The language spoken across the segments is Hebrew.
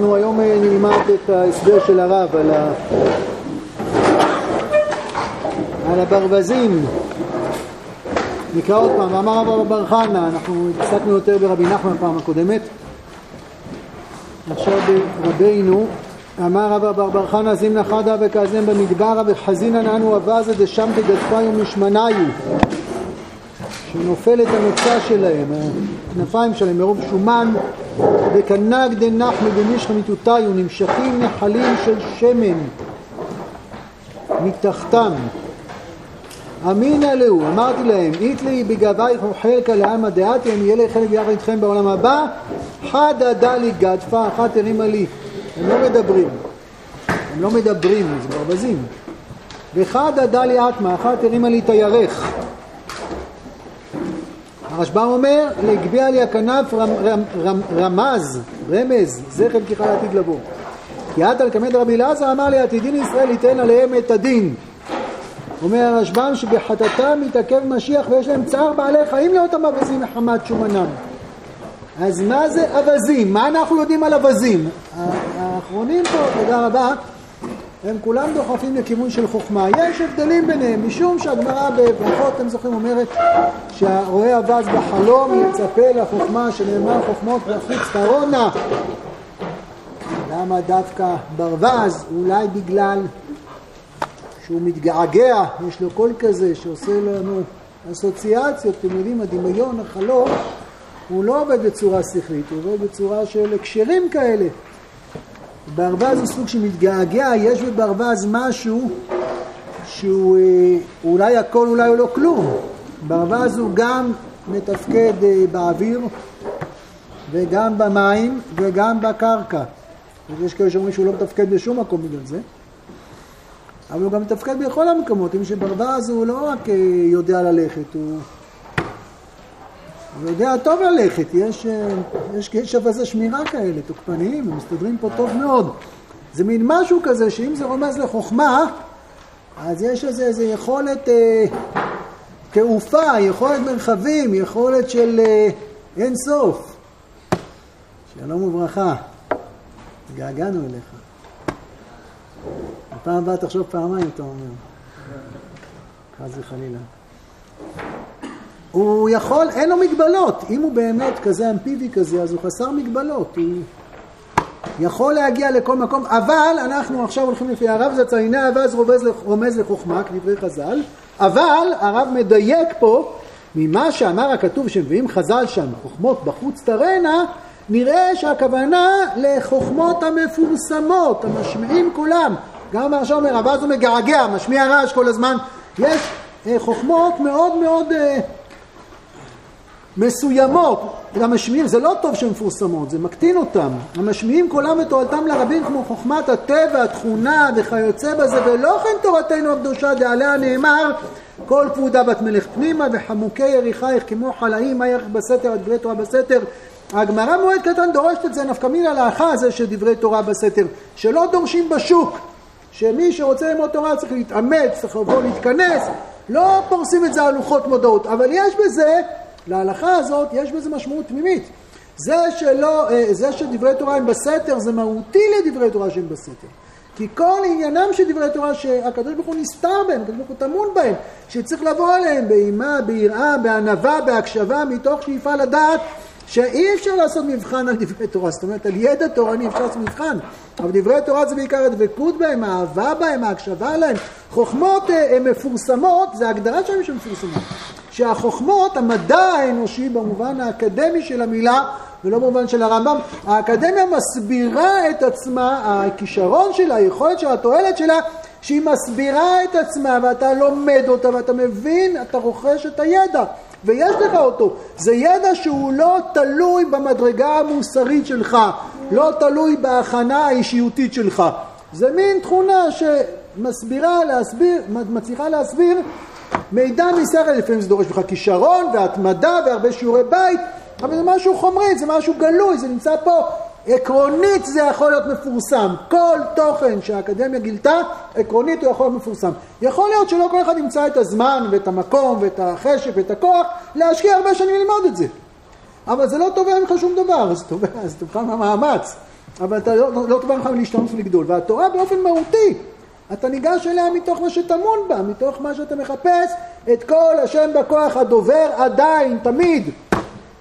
אנחנו היום אה, נלמד את ההסבר של הרב על, ה... על הברווזים. נקרא עוד פעם, ואמר רב בר חנה, אנחנו עסקנו יותר ברבי נחמן פעם הקודמת. עכשיו רבינו, אמר רב בר חנה זימנה חדה וכאזם במדברה וחזינן אנו אבזה דשם דגדפיו משמניו שנופל את הנוצה שלהם, הכנפיים שלהם מרוב שומן וכנג דנחמי במשך מיטותיו נמשכים נחלים של שמן מתחתם אמינא להו, אמרתי להם, איתלי בגבייך וחלקה לעלמא דעתי, אני אהיה לי חלק ביחד איתכם בעולם הבא, חדא דלי גדפה, אחת הרימה לי. הם לא מדברים. הם לא מדברים, זה ברווזים. וחדא דלי אטמא, אחת הרימה לי את הירך. הרשב"ם אומר, להגביה לי הכנף רמ, רמ, רמ, רמז, רמז, זכר פתיחה לעתיד לבוא. כי עתה לקמד רבי אלעזר אמר לי, עתידין ישראל ייתן עליהם את הדין. אומר הרשב"ם שבחטאתם מתעכב משיח ויש להם צער בעלי חיים להיות המבזים מחמת שומנם. אז מה זה אווזים? מה אנחנו יודעים על אווזים? האחרונים פה, תודה רבה, הם כולם דוחפים לכיוון של חוכמה. יש הבדלים ביניהם, משום שהגמרא בברכות, אתם זוכרים, אומרת שהרואה אווז בחלום יצפה לחוכמה שנאמר חוכמות בחוץ קרונה. למה דווקא ברווז? אולי בגלל שהוא מתגעגע, יש לו קול כזה שעושה לנו אסוציאציות, אתם יודעים, הדמיון, החלום, הוא לא עובד בצורה שכלית, הוא עובד בצורה של הקשרים כאלה. ברווז הוא סוג שמתגעגע, יש בברווז משהו שהוא אה, אולי הכל, אולי הוא לא כלום. ברווז הוא גם מתפקד אה, באוויר וגם במים וגם בקרקע. יש כאלה שאומרים שהוא לא מתפקד בשום מקום בגלל זה. אבל הוא גם מתפקד בכל המקומות, אם שברווז הוא לא רק אה, יודע ללכת, הוא, הוא יודע טוב ללכת, יש, אה, יש, יש אווזי שמירה כאלה, תוקפניים, הם מסתדרים פה טוב מאוד. זה מין משהו כזה שאם זה רומז לחוכמה, אז יש איזה, איזה יכולת אה, תעופה, יכולת מרחבים, יכולת של אה, אין סוף. שלום וברכה, התגעגענו אליך. הפעם הבאה תחשוב פעמיים, אתה אומר. חס וחלילה. הוא יכול, אין לו מגבלות. אם הוא באמת כזה אמפיבי כזה, אז הוא חסר מגבלות. הוא יכול להגיע לכל מקום, אבל אנחנו עכשיו הולכים לפי הרב זצ"ל, הנה אבז רומז, לחוכמה, כדברי חז"ל, אבל הרב מדייק פה, ממה שאמר הכתוב שמביאים חז"ל שם, חוכמות בחוץ תרנה, נראה שהכוונה לחוכמות המפורסמות, המשמיעים כולם. גם עכשיו אומר, הווז הוא מגעגע, משמיע רעש כל הזמן. יש אה, חוכמות מאוד מאוד אה, מסוימות. המשמיעים, זה לא טוב שהן מפורסמות, זה מקטין אותם. המשמיעים קולם ותורתם לרבים כמו חוכמת הטבע, התכונה וכיוצא בזה, ולא כן תורתנו הקדושה דעליה נאמר כל כבודה בת מלך פנימה וחמוקי יריחייך כמו חלאים מה ירך בסתר, דברי תורה בסתר. הגמרא מועד קטן דורשת את זה נפקא מינה לאחר זה של דברי תורה בסתר, שלא דורשים בשוק. שמי שרוצה ללמוד תורה צריך להתאמץ, צריך לבוא להתכנס, לא פורסים את זה על לוחות מודעות, אבל יש בזה, להלכה הזאת, יש בזה משמעות פנימית. זה שלא, אה, זה שדברי תורה הם בסתר, זה מהותי לדברי תורה שהם בסתר. כי כל עניינם של דברי תורה שהקדוש ברוך הוא נסתר בהם, הקדוש ברוך הוא טמון בהם, שצריך לבוא עליהם באימה, ביראה, בענווה, בהקשבה, מתוך שאיפה לדעת שאי אפשר לעשות מבחן על דברי תורה, זאת אומרת על ידע תורני אפשר לעשות מבחן, אבל דברי תורה זה בעיקר הדבקות בהם, האהבה בהם, ההקשבה להם. חוכמות אה, מפורסמות, זה הגדרה שלהם שהן מפורסמות. שהחוכמות, המדע האנושי במובן האקדמי של המילה, ולא במובן של הרמב"ם, האקדמיה מסבירה את עצמה, הכישרון שלה, היכולת שלה, התועלת שלה, שהיא מסבירה את עצמה ואתה לומד אותה ואתה מבין, אתה רוכש את הידע. ויש לך אותו. זה ידע שהוא לא תלוי במדרגה המוסרית שלך, לא תלוי בהכנה האישיותית שלך. זה מין תכונה שמסבירה, להסביר, מצליחה להסביר מידע משכל, לפעמים זה דורש ממך כישרון והתמדה והרבה שיעורי בית, אבל זה משהו חומרי, זה משהו גלוי, זה נמצא פה עקרונית זה יכול להיות מפורסם. כל תוכן שהאקדמיה גילתה, עקרונית הוא יכול להיות מפורסם. יכול להיות שלא כל אחד ימצא את הזמן ואת המקום ואת החשק ואת הכוח להשקיע הרבה שנים ללמוד את זה. אבל זה לא תובע ממך שום דבר, זה תובע, זה תובע מהמאמץ. אבל אתה לא, לא תובע ממך להשתנות ולגדול. והתורה באופן מהותי, אתה ניגש אליה מתוך מה שטמון בה, מתוך מה שאתה מחפש את כל השם בכוח הדובר עדיין, תמיד,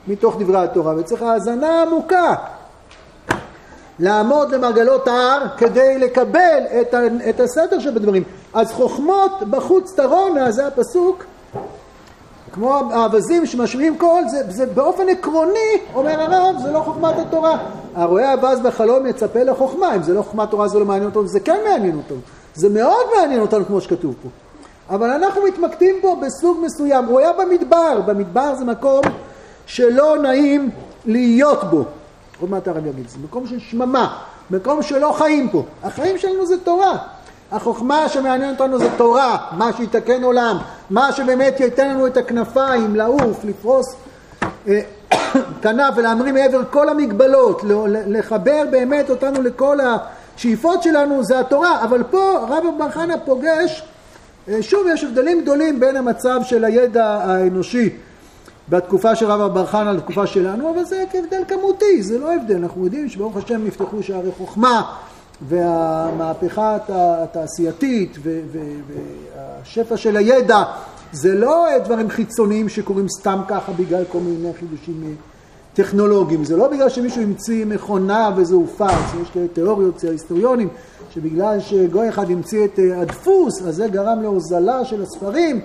מתוך דברי התורה. וצריך האזנה עמוקה. לעמוד למרגלות ההר כדי לקבל את, ה, את הסדר שבדברים. אז חוכמות בחוץ תרונה, זה הפסוק, כמו האווזים שמשמיעים קול, זה, זה באופן עקרוני, אומר הרב, זה לא חוכמת התורה. הרואה אווז בחלום יצפה לחוכמה, אם זה לא חוכמת תורה זה לא מעניין אותו, זה כן מעניין אותו. זה מאוד מעניין אותנו כמו שכתוב פה. אבל אנחנו מתמקדים פה בסוג מסוים, הוא היה במדבר, במדבר זה מקום שלא נעים להיות בו. עוד מעט הרב יגיד, זה מקום של שממה, מקום שלא חיים פה. החיים שלנו זה תורה. החוכמה שמעניינת אותנו זה תורה, מה שיתקן עולם, מה שבאמת ייתן לנו את הכנפיים, לעוף, לפרוס אה, כנף ולהמריא מעבר כל המגבלות, לחבר באמת אותנו לכל השאיפות שלנו, זה התורה. אבל פה רב בר חנה פוגש, אה, שוב יש הבדלים גדולים בין המצב של הידע האנושי בתקופה של רב בר חנה לתקופה שלנו, אבל זה הבדל כמותי, זה לא הבדל. אנחנו יודעים שברוך השם נפתחו שערי חוכמה והמהפכה התעשייתית והשפע של הידע זה לא דברים חיצוניים שקורים סתם ככה בגלל כל מיני חידושים טכנולוגיים, זה לא בגלל שמישהו המציא מכונה וזה הופץ, יש כאלה תיאוריות אצל ההיסטוריונים שבגלל שגוי אחד המציא את הדפוס אז זה גרם להוזלה של הספרים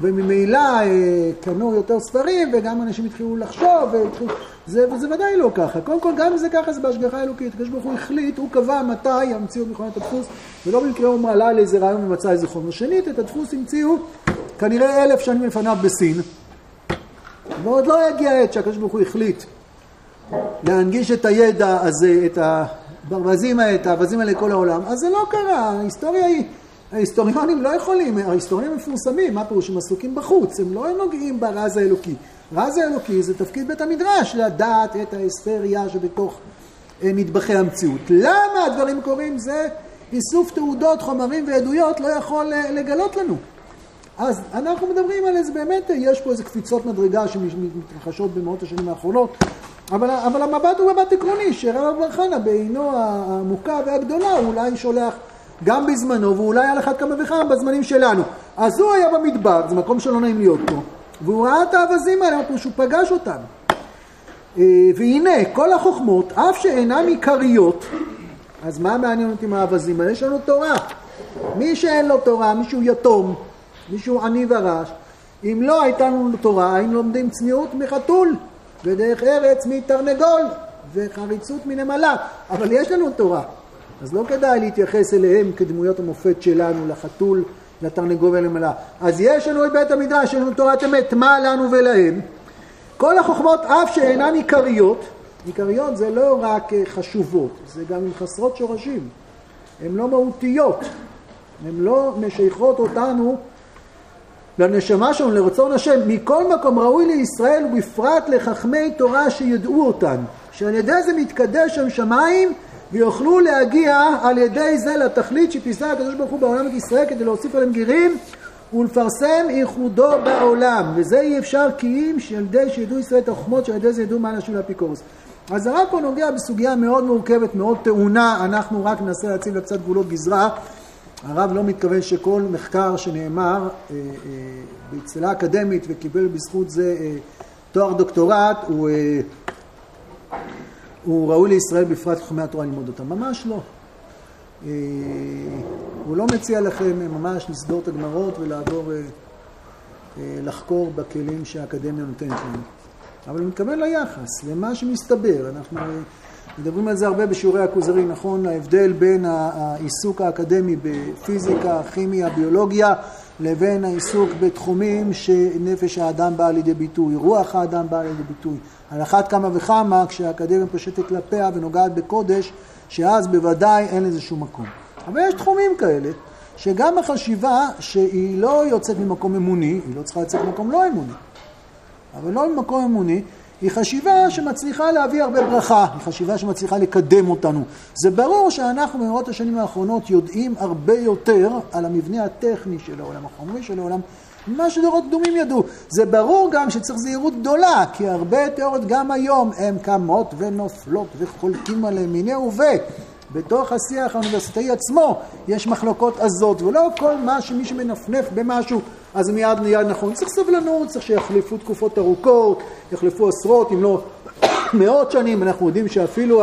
וממילא אה, קנו יותר ספרים וגם אנשים התחילו לחשוב, והתחילו... זה, וזה ודאי לא ככה. קודם כל, גם אם זה ככה, זה בהשגחה אלוקית. הקדוש ברוך הוא החליט, הוא קבע מתי ימציאו מכונת הדפוס, ולא במקרה הוא מעלה לאיזה רעיון ומצא איזה חומר. שנית, את הדפוס המציאו כנראה אלף שנים לפניו בסין, ועוד לא הגיע העת שהקדוש ברוך הוא החליט להנגיש את הידע הזה, את הברווזים האלה, את האווזים האלה לכל העולם. אז זה לא קרה, ההיסטוריה היא... ההיסטוריונים לא יכולים, ההיסטוריונים מפורסמים, מה פירוש? הם עסוקים בחוץ, הם לא נוגעים ברז האלוקי. רז האלוקי זה תפקיד בית המדרש, לדעת את ההיסטריה שבתוך אה, נדבכי המציאות. למה הדברים קורים? זה איסוף תעודות, חומרים ועדויות לא יכול אה, לגלות לנו. אז אנחנו מדברים על איזה, באמת יש פה איזה קפיצות מדרגה שמתרחשות במאות השנים האחרונות, אבל, אבל המבט הוא מבט עקרוני, שרב בר חנה בעינו העמוקה והגדולה הוא אולי שולח גם בזמנו, ואולי על אחת כמה וכמה בזמנים שלנו. אז הוא היה במדבר, זה מקום שלא נעים להיות פה, והוא ראה את האווזים האלה, הוא שהוא פגש אותם. אה, והנה, כל החוכמות, אף שאינן עיקריות, אז מה מעניין אותי עם האווזים האלה? יש לנו תורה. מי שאין לו תורה, מישהו יתום, מישהו עני ורש, אם לא הייתה לנו תורה, היינו לומדים צניעות מחתול, ודרך ארץ מתרנגול, וחריצות מנמלה, אבל יש לנו תורה. אז לא כדאי להתייחס אליהם כדמויות המופת שלנו, לחתול, לתרנגול ולמלה. אז יש לנו את בית המדרש, יש לנו תורת אמת, מה לנו ולהם? כל החוכמות אף שאינן עיקריות, עיקריות זה לא רק אה, חשובות, זה גם עם חסרות שורשים, הן לא מהותיות, הן לא משייכות אותנו לנשמה שלנו, לרצון השם. מכל מקום ראוי לישראל ובפרט לחכמי תורה שידעו אותן, שעל ידי זה מתקדש שם שמיים ויוכלו להגיע על ידי זה לתכלית שפיסה הקדוש ברוך הוא בעולם את ישראל כדי להוסיף עליהם גרים ולפרסם ייחודו בעולם וזה אי אפשר כי אם שעל ידי שידעו ישראל את החוכמות שעל ידי זה ידעו מה להשיב לאפיקורוס אז הרב פה נוגע בסוגיה מאוד מורכבת, מאוד טעונה, אנחנו רק ננסה להציב לה קצת גבולות גזרה. הרב לא מתכוון שכל מחקר שנאמר אה, אה, באצטלה אקדמית וקיבל בזכות זה אה, תואר דוקטורט הוא הוא ראוי לישראל בפרט חכמי התורה ללמוד אותם. ממש לא. הוא לא מציע לכם ממש לסגור את הגמרות ולעבור לחקור בכלים שהאקדמיה נותנת לנו. אבל הוא מתכוון ליחס, למה שמסתבר. אנחנו מדברים על זה הרבה בשיעורי הכוזרי, נכון? ההבדל בין העיסוק האקדמי בפיזיקה, כימיה, ביולוגיה, לבין העיסוק בתחומים שנפש האדם באה לידי ביטוי, רוח האדם באה לידי ביטוי. על אחת כמה וכמה כשהאקדמיה פושטת כלפיה ונוגעת בקודש, שאז בוודאי אין לזה שום מקום. אבל יש תחומים כאלה, שגם החשיבה שהיא לא יוצאת ממקום אמוני, היא לא צריכה לצאת ממקום לא אמוני, אבל לא ממקום אמוני, היא חשיבה שמצליחה להביא הרבה ברכה, היא חשיבה שמצליחה לקדם אותנו. זה ברור שאנחנו במאות השנים האחרונות יודעים הרבה יותר על המבנה הטכני של העולם, החומרי של העולם, מה שדורות קדומים ידעו. זה ברור גם שצריך זהירות גדולה, כי הרבה תיאוריות גם היום הן קמות ונופלות וחולקים עליהן מיני וביה. בתוך השיח האוניברסיטאי עצמו יש מחלוקות עזות, ולא כל מה שמי שמנפנף במשהו אז מיד מיד נכון. צריך סבלנות, צריך שיחלפו תקופות ארוכות, יחלפו עשרות אם לא מאות שנים, אנחנו יודעים שאפילו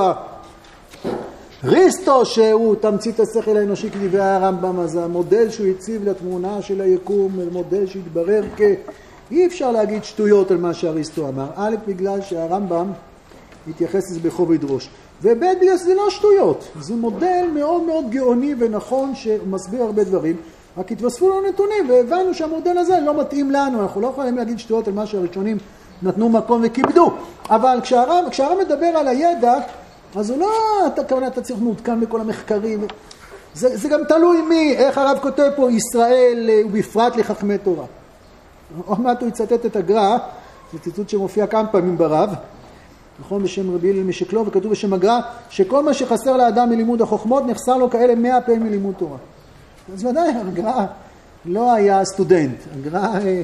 ריסטו שהוא תמצית השכל האנושי כדברי הרמב"ם, אז המודל שהוא הציב לתמונה של היקום, מודל שהתברר כ... אי אפשר להגיד שטויות על מה שאריסטו אמר, א', בגלל שהרמב"ם התייחס לזה בכובד ראש, וב', בגלל שזה לא שטויות, זה מודל מאוד מאוד גאוני ונכון שמסביר הרבה דברים, רק התווספו לנו נתונים והבנו שהמודל הזה לא מתאים לנו, אנחנו לא יכולים להגיד שטויות על מה שהראשונים נתנו מקום וכיבדו, אבל כשהרמב"ם כשהרמ מדבר על הידע אז הוא לא, כמובן אתה צריך מעודכן בכל המחקרים. זה, זה גם תלוי מי, איך הרב כותב פה, ישראל ובפרט לחכמי תורה. עוד מעט הוא יצטט את הגר"א, זה ציטוט שמופיע כמה פעמים ברב, נכון, בשם רבי אלי משקלו, וכתוב בשם הגר"א, שכל מה שחסר לאדם מלימוד החוכמות נחסר לו כאלה מאה פעמים מלימוד תורה. אז ודאי, הגר"א לא היה סטודנט, הגר"א אה,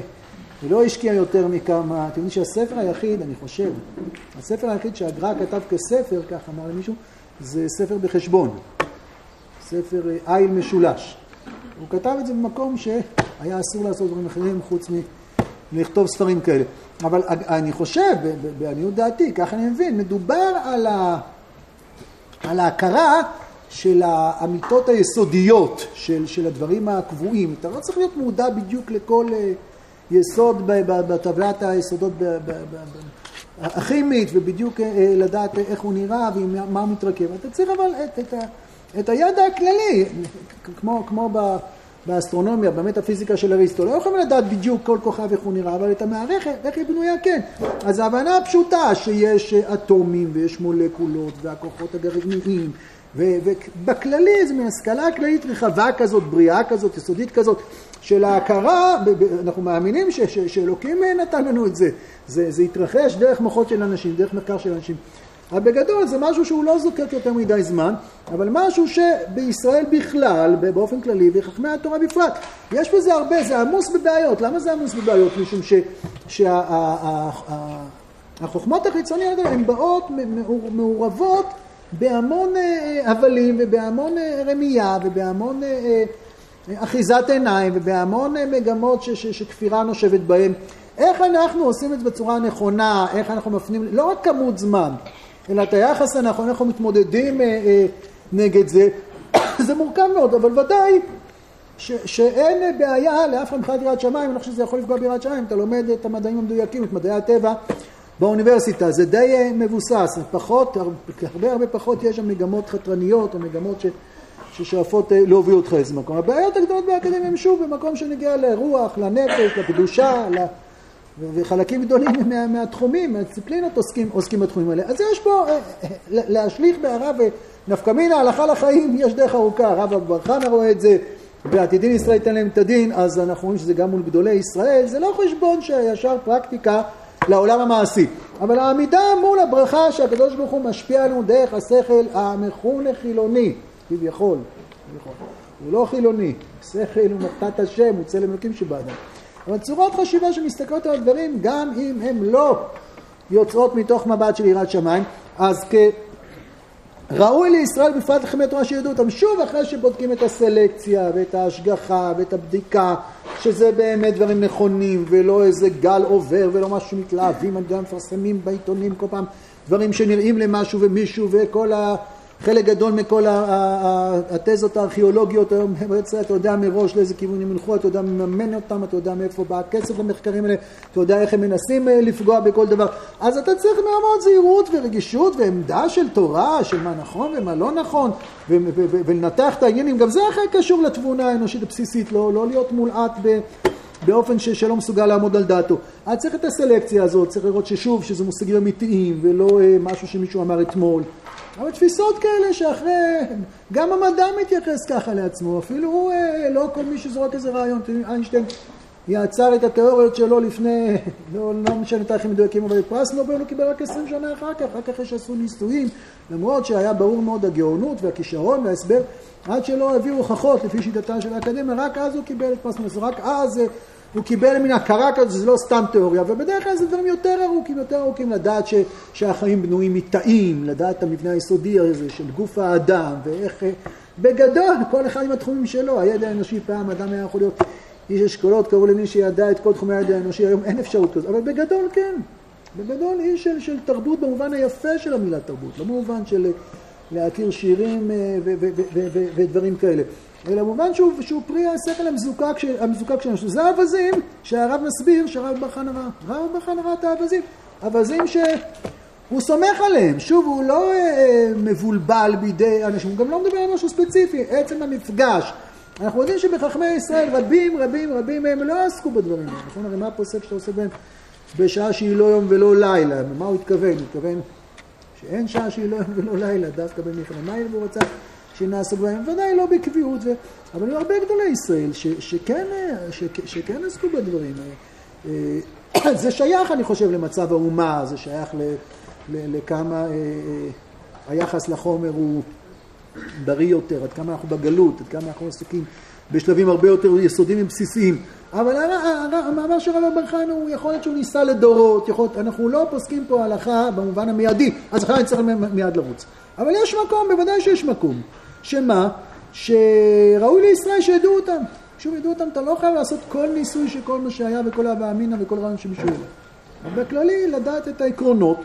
לא השקיע יותר מכמה, אתם יודעים שהספר היחיד, אני חושב, הספר היחיד שהגר"א כתב כספר, כך אמר למישהו, זה ספר בחשבון, ספר אה, איל משולש. הוא כתב את זה במקום שהיה אסור לעשות דברים אחרים חוץ מלכתוב ספרים כאלה. אבל אני חושב, בעניות דעתי, ככה אני מבין, מדובר על, ה... על ההכרה של האמיתות היסודיות, של, של הדברים הקבועים. אתה לא צריך להיות מודע בדיוק לכל... אה, יסוד בטבלת היסודות הכימית, ובדיוק אה, אה, לדעת איך הוא נראה ומה הוא מתרכב. אתה צריך אבל את, את, את הידע הכללי, כמו, כמו ב... באסטרונומיה, במטאפיזיקה של אריסטו, לא יכולים לדעת בדיוק כל כוכב איך הוא נראה, אבל את המערכת, איך היא בנויה, כן. אז ההבנה הפשוטה שיש אטומים ויש מולקולות והכוחות הגרעיניים, ובכללי זה מין השכלה כללית רחבה כזאת, בריאה כזאת, יסודית כזאת, של ההכרה, אנחנו מאמינים שאלוקים נתן לנו את זה. זה. זה התרחש דרך מוחות של אנשים, דרך מחקר של אנשים. אבל בגדול זה משהו שהוא לא זוקק יותר מדי זמן, אבל משהו שבישראל בכלל, באופן כללי, וחכמי התורה בפרט, יש בזה הרבה, זה עמוס בבעיות. למה זה עמוס בבעיות? משום שהחוכמות החיצוניות האלה הן באות מעורבות בהמון אה, הבלים ובהמון אה, רמייה ובהמון אחיזת עיניים ובהמון מגמות ש, ש, שכפירה נושבת בהם. איך אנחנו עושים את זה בצורה נכונה, איך אנחנו מפנים, לא רק כמות זמן, אלא את היחס הנכון, אנחנו מתמודדים אה, אה, נגד זה, זה מורכב מאוד, אבל ודאי ש, שאין בעיה לאף אחד מבחינת יראת שמיים, אני לא חושב שזה יכול לפגוע ביראת שמיים, אתה לומד את המדעים המדויקים, את מדעי הטבע באוניברסיטה, זה די אה, מבוסס, פחות, הרבה הרבה פחות יש שם מגמות חתרניות או מגמות ש... ששואפות אה, להוביל אותך לאיזה מקום. הבעיות הגדולות באקדמיה הם שוב במקום שנגיע לרוח, לנפש, לקדושה, ל... וחלקים גדולים מה, מהתחומים, מהדיסציפלינות עוסקים, עוסקים בתחומים האלה. אז יש פה אה, להשליך בהערה ונפקא מינה, הלכה לחיים, יש דרך ארוכה. הרב אבו חנה רואה את זה, ועתידין ישראל ייתן להם את הדין, אז אנחנו רואים שזה גם מול גדולי ישראל, זה לא חשבון שישר פרקטיקה לעולם המעשי. אבל העמידה מול הברכה שהקדוש ברוך הוא משפיע עלינו דרך השכל המכונה חילוני. כביכול, הוא לא חילוני, שכל הוא מתת השם, הוא צלם אלוקים שבאדם. אבל צורות חשיבה שמסתכלות על הדברים, גם אם הן לא יוצאות מתוך מבט של יראת שמיים, אז כראוי לישראל בפרט לחמי התורה שידעו אותם שוב אחרי שבודקים את הסלקציה ואת ההשגחה ואת הבדיקה שזה באמת דברים נכונים ולא איזה גל עובר ולא משהו שמתלהבים על גם מפרסמים בעיתונים כל פעם דברים שנראים למשהו ומישהו וכל ה... חלק גדול מכל התזות הארכיאולוגיות היום, אתה יודע מראש לאיזה כיוון הם ילכו, אתה יודע מממן אותם, אתה יודע מאיפה בא הכסף למחקרים האלה, אתה יודע איך הם מנסים אה, לפגוע בכל דבר. אז אתה צריך מאוד זהירות ורגישות ועמדה של תורה, של מה נכון ומה לא נכון, ולנתח את העניינים. גם זה אחרי קשור לתבונה האנושית הבסיסית, לא, לא להיות מולעט ב... באופן ש, שלא מסוגל לעמוד על דעתו. אז צריך את הסלקציה הזאת, צריך לראות ששוב, שזה מושגים אמיתיים ולא אה, משהו שמישהו אמר אתמול. אבל תפיסות כאלה שאחרי, גם המדע מתייחס ככה לעצמו, אפילו הוא, אה, לא כל מי שזורק איזה רעיון, איינשטיין יעצר את התיאוריות שלו לפני, לא, לא משנה תאריכים מדויקים, אבל פרס נובל הוא קיבל רק עשרים שנה אחר כך, רק אחרי שעשו ניסויים, למרות שהיה ברור מאוד הגאונות והכישרון וההסבר, עד שלא הביאו הוכחות לפי שיטתה של האקדמיה, רק אז הוא קיבל את פרס נובל, רק אז אה, הוא קיבל מן הכרה כזו, זה לא סתם תיאוריה, ובדרך כלל זה דברים יותר ארוכים, יותר ארוכים, לדעת ש, שהחיים בנויים מתאים, לדעת את המבנה היסודי הזה של גוף האדם, ואיך, אה, בגדול, כל אחד עם התחומים שלו, הידע האנושי פעם אדם היה יכול להיות איש אשכולות, קראו למי שידע את כל תחומי הידע האנושי, היום אין אפשרות כזאת, אבל בגדול כן, בגדול איש של, של תרבות במובן היפה של המילה תרבות, לא במובן של להכיר שירים אה, ודברים כאלה. אלא במובן שהוא, שהוא פרי השכל המזוקק, המזוקק שלנו, שזה האווזים שהרב מסביר שהרב בר חנה ראה. הרב בר חנה ראה את האווזים. אווזים שהוא סומך עליהם. שוב, הוא לא אה, מבולבל בידי אנשים, הוא גם לא מדבר על משהו ספציפי, עצם המפגש. אנחנו יודעים שבחכמי ישראל רבים רבים רבים מהם לא עסקו בדברים האלה. נכון? הרי מה הפוסק שאתה עושה בהם בשעה שהיא לא יום ולא לילה? מה הוא התכוון? הוא התכוון שאין שעה שהיא לא יום ולא לילה, דווקא במלחמה. מה הוא רצה? שנעסוק בהם, ודאי לא בקביעות, ו... אבל היו הרבה גדולי ישראל ש... שכן, ש... שכן עסקו בדברים האלה. אה, זה שייך, אני חושב, למצב האומה, זה שייך ל... ל... לכמה אה, אה, היחס לחומר הוא בריא יותר, עד כמה אנחנו בגלות, עד כמה אנחנו עסוקים בשלבים הרבה יותר יסודיים ובסיסיים. אבל המאמר של רבי בר חיים הוא יכול להיות שהוא ניסה לדורות, יכול אנחנו לא פוסקים פה הלכה במובן המיידי, אז אחר נצטרך מיד לרוץ. אבל יש מקום, בוודאי שיש מקום. שמה? שראוי לישראל שידעו אותם. שוב ידעו אותם, אתה לא חייב לעשות כל ניסוי של כל מה שהיה וכל אבא אמינא וכל רעיון שמישהו ידע. בכללי, לדעת את העקרונות.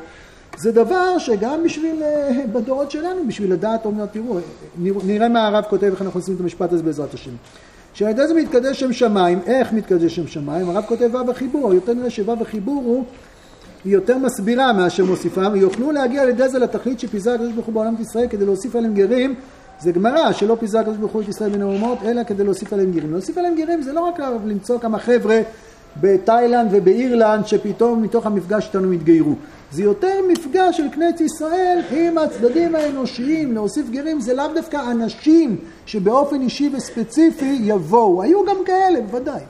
זה דבר שגם בשביל, אה, בדורות שלנו, בשביל לדעת, אומר, תראו, נראה מה הרב כותב, איך אנחנו עושים את המשפט הזה בעזרת השם. שעל ידי זה מתקדש שם שמיים, איך מתקדש שם שמיים? הרב כותב ו' בחיבור, יותר נראה שו' בחיבור הוא היא יותר מסבירה מאשר מוסיפה, ויוכלו להגיע על ידי זה לתכלית שפיזר הקדוש ברוך הוא בעולם ישראל כדי להוסיף עליהם גרים זה גמרא שלא פיזר הקדוש ברוך הוא את ישראל בין האומות, אלא כדי להוסיף עליהם גרים. להוסיף עליהם גרים זה לא רק למצוא כמה חבר'ה בתאילנד ובאירלנד שפתאום מתוך המפגש איתנו התגיירו. זה יותר מפגש של כנסת ישראל עם הצדדים האנושיים, להוסיף גרים זה לאו דווקא אנשים שבאופן אישי וספציפי יבואו. היו גם כאלה, בוודאי.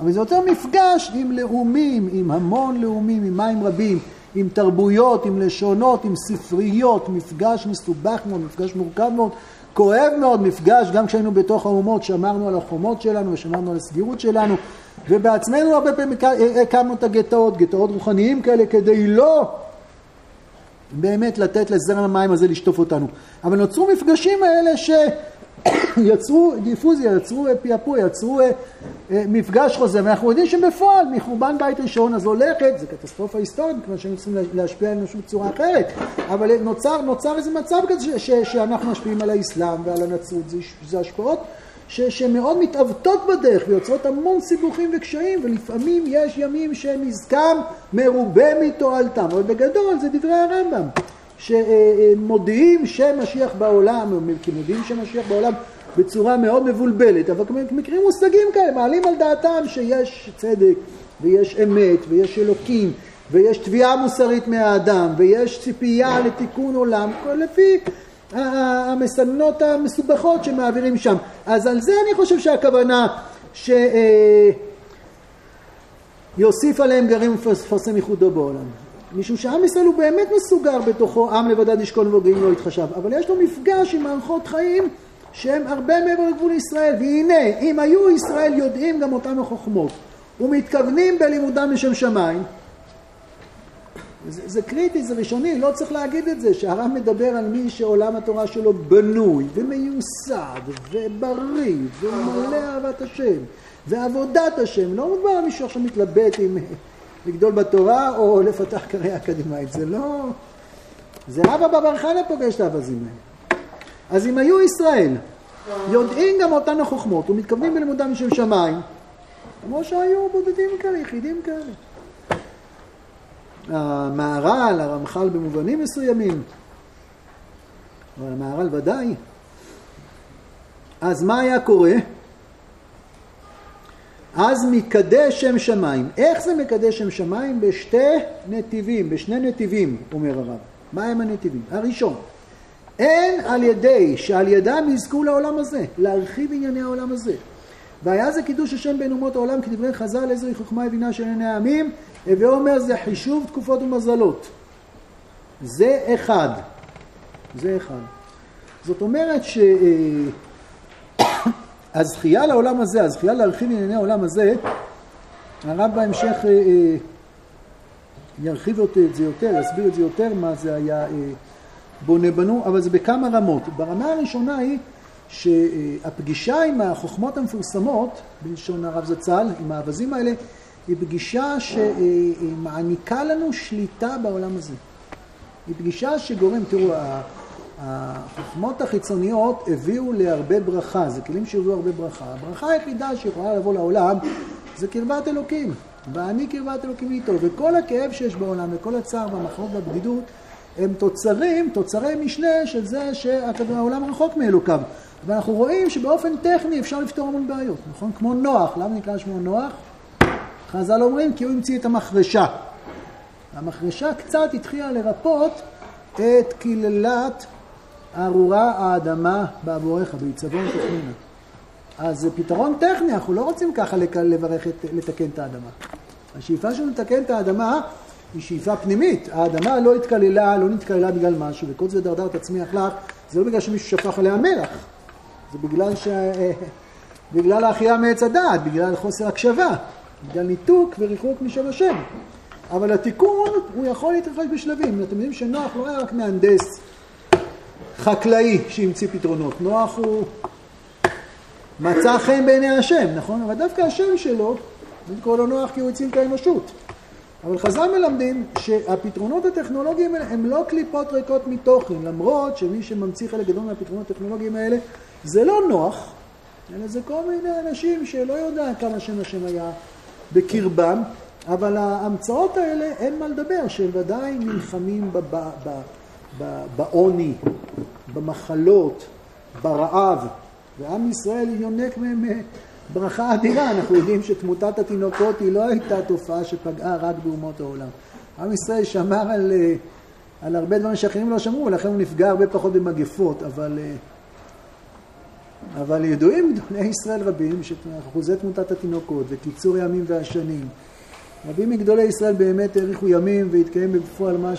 אבל זה יותר מפגש עם לאומים, עם המון לאומים, עם מים רבים. עם תרבויות, עם לשונות, עם ספריות, מפגש מסובך מאוד, מפגש מורכב מאוד, כואב מאוד, מפגש גם כשהיינו בתוך האומות, שמרנו על החומות שלנו ושמרנו על הסגירות שלנו, ובעצמנו הרבה פעמים הקמנו את הגטאות, גטאות רוחניים כאלה, כדי לא באמת לתת לזרם המים הזה לשטוף אותנו. אבל נוצרו מפגשים האלה ש... יצרו דיפוזיה, יצרו פעפוע, יצרו אה, אה, מפגש חוזר, ואנחנו יודעים שבפועל מחורבן בית ראשון אז הולכת, זו קטסטרופה היסטורית, מכיוון שהיינו צריכים להשפיע על האנושות בצורה אחרת, אבל נוצר, נוצר איזה מצב כזה ש, שאנחנו משפיעים על האסלאם ועל הנצרות, זה, זה השפעות שמאוד מתעוותות בדרך ויוצרות המון סיבוכים וקשיים, ולפעמים יש ימים שנזקם מרובה מתועלתם, אבל בגדול זה דברי הרמב"ם. שמודיעים שמשיח בעולם, כי מודיעים שמשיח בעולם בצורה מאוד מבולבלת, אבל מקרים מושגים כאלה, מעלים על דעתם שיש צדק ויש אמת ויש אלוקים ויש תביעה מוסרית מהאדם ויש ציפייה לתיקון עולם, לפי המסננות המסובכות שמעבירים שם. אז על זה אני חושב שהכוונה שיוסיף עליהם גרים ופרסם ייחודו בעולם. משום שעם ישראל הוא באמת מסוגר בתוכו, עם לבדד ישכון וגאים לא יתחשב, אבל יש לו מפגש עם מערכות חיים שהם הרבה מעבר לגבול ישראל, והנה, אם היו ישראל יודעים גם אותם החוכמות ומתכוונים בלימודם לשם שמיים, זה, זה קריטי, זה ראשוני, לא צריך להגיד את זה, שהרב מדבר על מי שעולם התורה שלו בנוי ומיוסד ובריא ומלא אהבת השם ועבודת השם, לא מדבר על מישהו עכשיו מתלבט עם לגדול בתורה או לפתח קריירה אקדמית, זה לא... זה אבא בבר חנה פוגש את האווזים האלה. אז אם היו ישראל יודעים גם אותן החוכמות ומתכוונים בלימודם משם שמיים, כמו שהיו בודדים כאלה, יחידים כאלה. המהר"ל, הרמח"ל במובנים מסוימים, אבל המהר"ל ודאי. אז מה היה קורה? אז מקדש שם שמיים. איך זה מקדש שם שמיים? בשתי נתיבים, בשני נתיבים, אומר הרב. מה הם הנתיבים? הראשון, אין על ידי שעל ידם יזכו לעולם הזה, להרחיב ענייני העולם הזה, והיה זה קידוש השם בין אומות העולם כדברי חז"ל עזרי חוכמה יבינה של עיני העמים, הווה אומר זה חישוב תקופות ומזלות. זה אחד. זה אחד. זאת אומרת שהזכייה לעולם הזה, הזכייה להרחיב ענייני העולם הזה, הרב בהמשך אה, אה, ירחיב את זה יותר, יסביר את זה יותר, מה זה היה אה, בונה בנו, אבל זה בכמה רמות. ברמה הראשונה היא שהפגישה עם החוכמות המפורסמות, בלשון הרב זצ"ל, עם האווזים האלה, היא פגישה שמעניקה לנו שליטה בעולם הזה. היא פגישה שגורם, תראו, החוכמות החיצוניות הביאו להרבה ברכה, זה כלים שהביאו הרבה ברכה. הברכה היחידה שיכולה לבוא לעולם זה קרבת אלוקים. ואני קרבת אלוקים איתו, וכל הכאב שיש בעולם, וכל הצער והמחלות והבדידות, הם תוצרים, תוצרי משנה של זה שהעולם רחוק מאלוקיו. ואנחנו רואים שבאופן טכני אפשר לפתור המון בעיות, נכון? כמו נוח, למה נקרא שמו נוח? חז"ל אומרים כי הוא המציא את המחרשה. המחרשה קצת התחילה לרפות את קללת ארורה האדמה בעבורך, בעיצבון תכנינה. אז זה פתרון טכני, אנחנו לא רוצים ככה לברך, את, לתקן את האדמה. השאיפה שלנו לתקן את האדמה היא שאיפה פנימית. האדמה לא התקללה, לא נתקללה בגלל משהו, וכל זה דרדר תצמיח לך, זה לא בגלל שמישהו שפך עליה מלח, זה בגלל, ש... בגלל האחייה מעץ הדעת, בגלל חוסר הקשבה, בגלל ניתוק וריחוק משל השם. אבל התיקון, הוא יכול להתרחש בשלבים. אתם יודעים שנוח לא היה רק מהנדס חקלאי שהמציא פתרונות. נוח הוא מצא חן בעיני השם, נכון? אבל דווקא השם שלו, אני קורא לו נוח כי הוא הציל את האנושות. אבל חז"ל מלמדים שהפתרונות הטכנולוגיים האלה הם לא קליפות ריקות מתוכן, למרות שמי שממציא חלק גדול מהפתרונות הטכנולוגיים האלה זה לא נוח, אלא זה כל מיני אנשים שלא יודע כמה שם השם היה בקרבם, אבל ההמצאות האלה אין מה לדבר, שהם ודאי נלחמים בעוני, במחלות, ברעב, ועם ישראל יונק מהם ברכה אדירה. אנחנו יודעים שתמותת התינוקות היא לא הייתה תופעה שפגעה רק באומות העולם. עם ישראל שמר על, אה, על הרבה דברים שאחרים לא שמרו, לכן הוא נפגע הרבה פחות במגפות, אבל, אה, אבל ידועים גדולי ישראל רבים שאחוזי תמותת התינוקות וקיצור ימים והשנים. רבים מגדולי ישראל באמת האריכו ימים והתקיים בפועל מה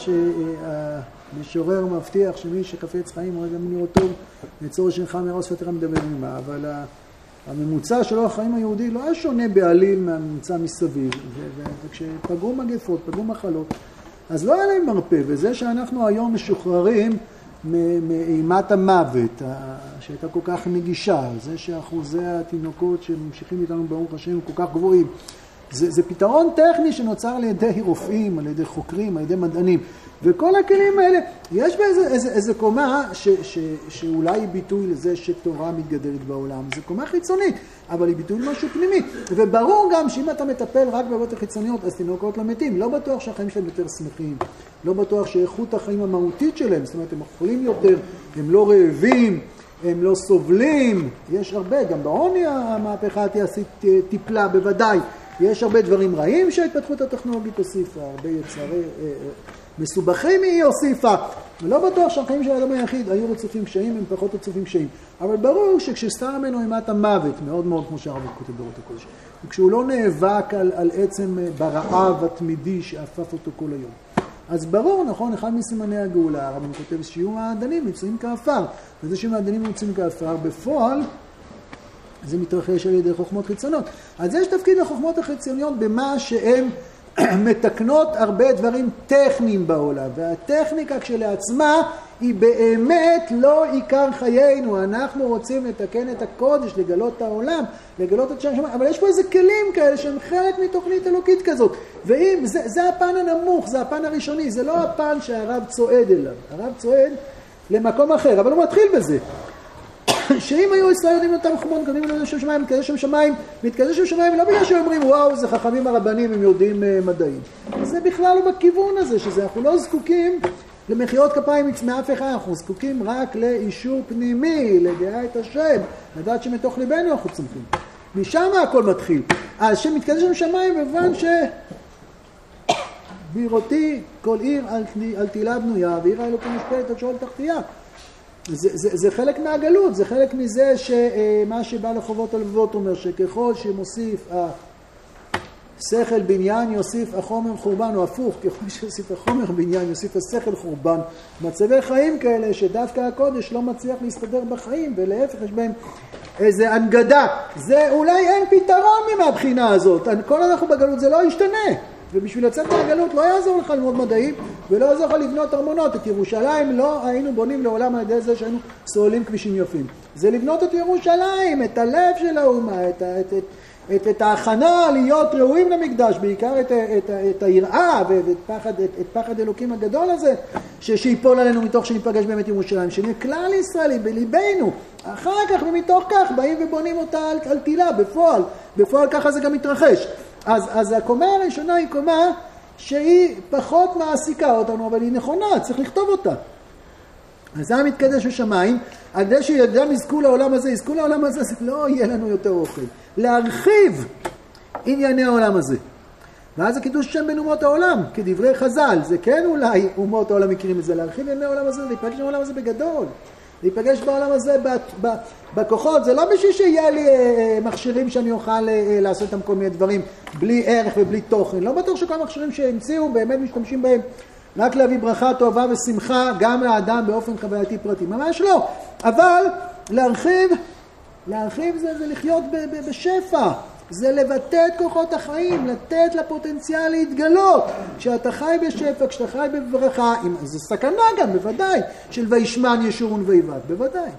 שהמשורר מבטיח שמי שחפץ חיים רואה גם לראות טוב, נצור שנך מראש שפתך מדבר עמה, אבל הממוצע של אורח החיים היהודי לא היה שונה בעליל מהממוצע מסביב, וכשפגעו מגפות, פגעו מחלות, אז לא היה להם מרפא, וזה שאנחנו היום משוחררים מאימת המוות, שהייתה כל כך נגישה, זה שאחוזי התינוקות שממשיכים איתנו ברוך השם הם כל כך גבוהים, זה, זה פתרון טכני שנוצר על ידי רופאים, על ידי חוקרים, על ידי מדענים. וכל הכלים האלה, יש באיזה איזה, איזה קומה ש, ש, שאולי היא ביטוי לזה שתורה מתגדלת בעולם. זו קומה חיצונית, אבל היא ביטוי למשהו פנימי. וברור גם שאם אתה מטפל רק בעבודות החיצוניות, אז תינוקות לא מתים. לא בטוח שהחיים שלהם יותר שמחים. לא בטוח שאיכות החיים המהותית שלהם, זאת אומרת, הם אוכלים יותר, הם לא רעבים. הם לא סובלים, יש הרבה, גם בעוני המהפכה התעשית טיפלה בוודאי, יש הרבה דברים רעים שההתפתחות הטכנולוגית הוסיפה, הרבה יצרי, אה, אה, מסובכים היא הוסיפה. ולא בטוח שהחיים של האדם היחיד היו רצופים קשיים, הם פחות רצופים קשיים. אבל ברור שכשסתר ממנו אימת המוות, מאוד מאוד כמו שהרב כותב באורות הקודש, וכשהוא לא נאבק על, על עצם אה, ברעב התמידי שאפף אותו כל היום. אז ברור, נכון, אחד מסימני הגאולה, הרב כותב שיהיו מעדנים נמצאים כעפר. וזה שמעדנים נמצאים כעפר, בפועל זה מתרחש על ידי חוכמות חיצוניות. אז יש תפקיד לחוכמות החיצוניות במה שהן מתקנות הרבה דברים טכניים בעולם, והטכניקה כשלעצמה היא באמת לא עיקר חיינו, אנחנו רוצים לתקן את הקודש, לגלות את העולם, לגלות את שם שמיים, אבל יש פה איזה כלים כאלה שהם חלק מתוכנית אלוקית כזאת, ואם, זה, זה הפן הנמוך, זה הפן הראשוני, זה לא הפן שהרב צועד אליו, הרב צועד למקום אחר, אבל הוא מתחיל בזה. שאם היו ישראל יודעים אותם חומות, מקבלים לנו שם שמיים, מתקדש שם שמיים, מתקדש שם שמיים, לא בגלל שהם אומרים, וואו, זה חכמים הרבנים, הם יודעים uh, מדעים. זה בכלל לא בכיוון הזה, שזה, אנחנו לא זקוקים למחיאות כפיים מאף אחד, אנחנו זקוקים רק לאישור פנימי, לדעה את השם, לדעת שמתוך ליבנו אנחנו צומחים. משם הכל מתחיל. אז שמתקדש שם שמיים, במובן ש... בראותי כל עיר על, על תהילה בנויה, ועיר האלוקים משפלת עד שואל תחתיה. זה, זה, זה חלק מהגלות, זה חלק מזה שמה שבא לחובות הלבבות אומר שככל שמוסיף השכל בניין יוסיף החומר חורבן, או הפוך, ככל שיוסיף החומר בניין יוסיף השכל חורבן. מצבי חיים כאלה שדווקא הקודש לא מצליח להסתדר בחיים, ולהפך יש בהם איזה הנגדה. זה אולי אין פתרון מהבחינה הזאת, כל אנחנו בגלות זה לא ישתנה. ובשביל לצאת מהגלות לא יעזור לך ללמוד מדעים ולא יעזור לך לבנות ארמונות. את ירושלים לא היינו בונים לעולם על ידי זה שהיינו סוללים כבישים יפים. זה לבנות את ירושלים, את הלב של האומה, את, את, את, את, את ההכנה להיות ראויים למקדש, בעיקר את, את, את היראה ואת פחד, את, את פחד אלוקים הגדול הזה, ש, שיפול עלינו מתוך שניפגש באמת ירושלים, שנהיה כלל ישראלי בליבנו. אחר כך ומתוך כך באים ובונים אותה על, על תילה, בפועל. בפועל ככה זה גם מתרחש. אז, אז הקומה הראשונה היא קומה שהיא פחות מעסיקה אותנו, אבל היא נכונה, צריך לכתוב אותה. אז זה המתקדש בשמיים, על ידי שילדם יזכו לעולם הזה, יזכו לעולם הזה, אז לא יהיה לנו יותר אוכל. להרחיב ענייני העולם הזה. ואז זה קידוש שם בין אומות העולם, כדברי חז"ל, זה כן אולי אומות העולם מכירים את זה, להרחיב ענייני העולם הזה, להיפגש עם העולם הזה בגדול. להיפגש בעולם הזה בכוחות, זה לא בשביל שיהיה לי אה, אה, מכשירים שאני אוכל אה, לעשות איתם כל מיני דברים בלי ערך ובלי תוכן. לא בטוח שכל המכשירים שהמציאו באמת משתמשים בהם רק להביא ברכה, טובה ושמחה גם לאדם באופן חווייתי פרטי. ממש לא. אבל להרחיב, להרחיב זה, זה לחיות בשפע. זה לבטא את כוחות החיים, לתת לפוטנציאל להתגלות. כשאתה חי בשפע, כשאתה חי בברכה, זו סכנה גם, בוודאי, של וישמן ישורון ויבד, בוודאי.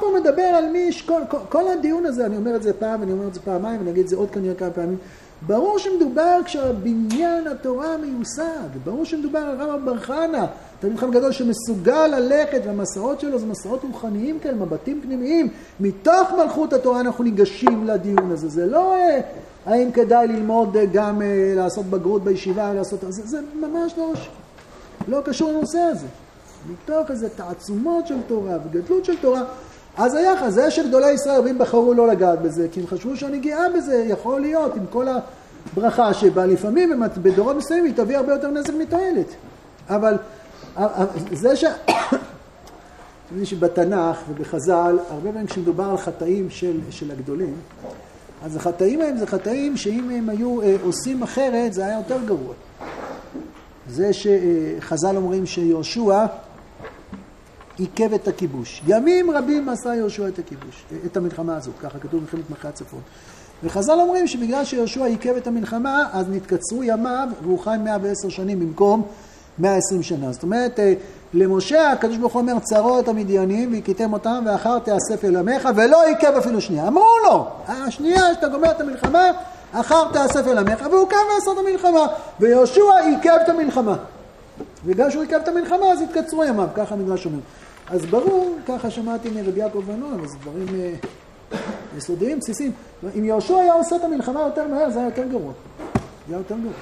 פה מדבר על מי, כל, כל, כל הדיון הזה, אני אומר את זה פעם, אני אומר את זה פעמיים, ואני אגיד את זה עוד כנראה כמה פעמים, ברור שמדובר כשבניין התורה מיוסד, ברור שמדובר על רמב"ם בר חנה, תלמיד חכם גדול שמסוגל ללכת, והמסעות שלו זה מסעות רוחניים כאלה, מבטים פנימיים. מתוך מלכות התורה אנחנו ניגשים לדיון הזה. זה לא אה, האם כדאי ללמוד אה, גם אה, לעשות בגרות בישיבה, לעשות... זה, זה ממש לא, לא קשור לנושא הזה. מתוך איזה תעצומות של תורה וגדלות של תורה. אז היחס, זה שגדולי ישראל רבים בחרו לא לגעת בזה, כי הם חשבו גאה בזה, יכול להיות, עם כל הברכה שבה לפעמים בדורות מסוימים היא תביא הרבה יותר נזק מתועלת. אבל זה ש... אתם יודעים שבתנ"ך ובחז"ל, הרבה פעמים כשמדובר על חטאים של, של הגדולים, אז החטאים ההם זה חטאים שאם הם היו אה, עושים אחרת זה היה יותר גרוע. זה שחז"ל אומרים שיהושע עיכב את הכיבוש. ימים רבים עשה יהושע את הכיבוש, את המלחמה הזאת, ככה כתוב במלחמת מלכי הצפון. וחז"ל אומרים שבגלל שיהושע עיכב את המלחמה, אז נתקצרו ימיו והוא חי 110 שנים במקום 120 שנה. זאת אומרת, אה, למשה הקדוש ברוך הוא אומר, צרו את המדיינים והכיתם אותם ואחר תאסף אל עמך ולא עיכב אפילו שנייה. אמרו לו, השנייה שאתה גומר את המלחמה, אחר תאסף אל עמך והוא קם לעשות המלחמה. ויהושע עיכב את המלחמה. בגלל שהוא עיכב את המלחמה אז התקצרו ימיו, ככה המדרש אומר. אז ברור, ככה שמעתי מרבי יעקב בנון, אז דברים אה, יסודיים, בסיסיים. אם יהושע היה עושה את המלחמה יותר מהר, זה היה יותר גרוע. זה היה יותר גרוע.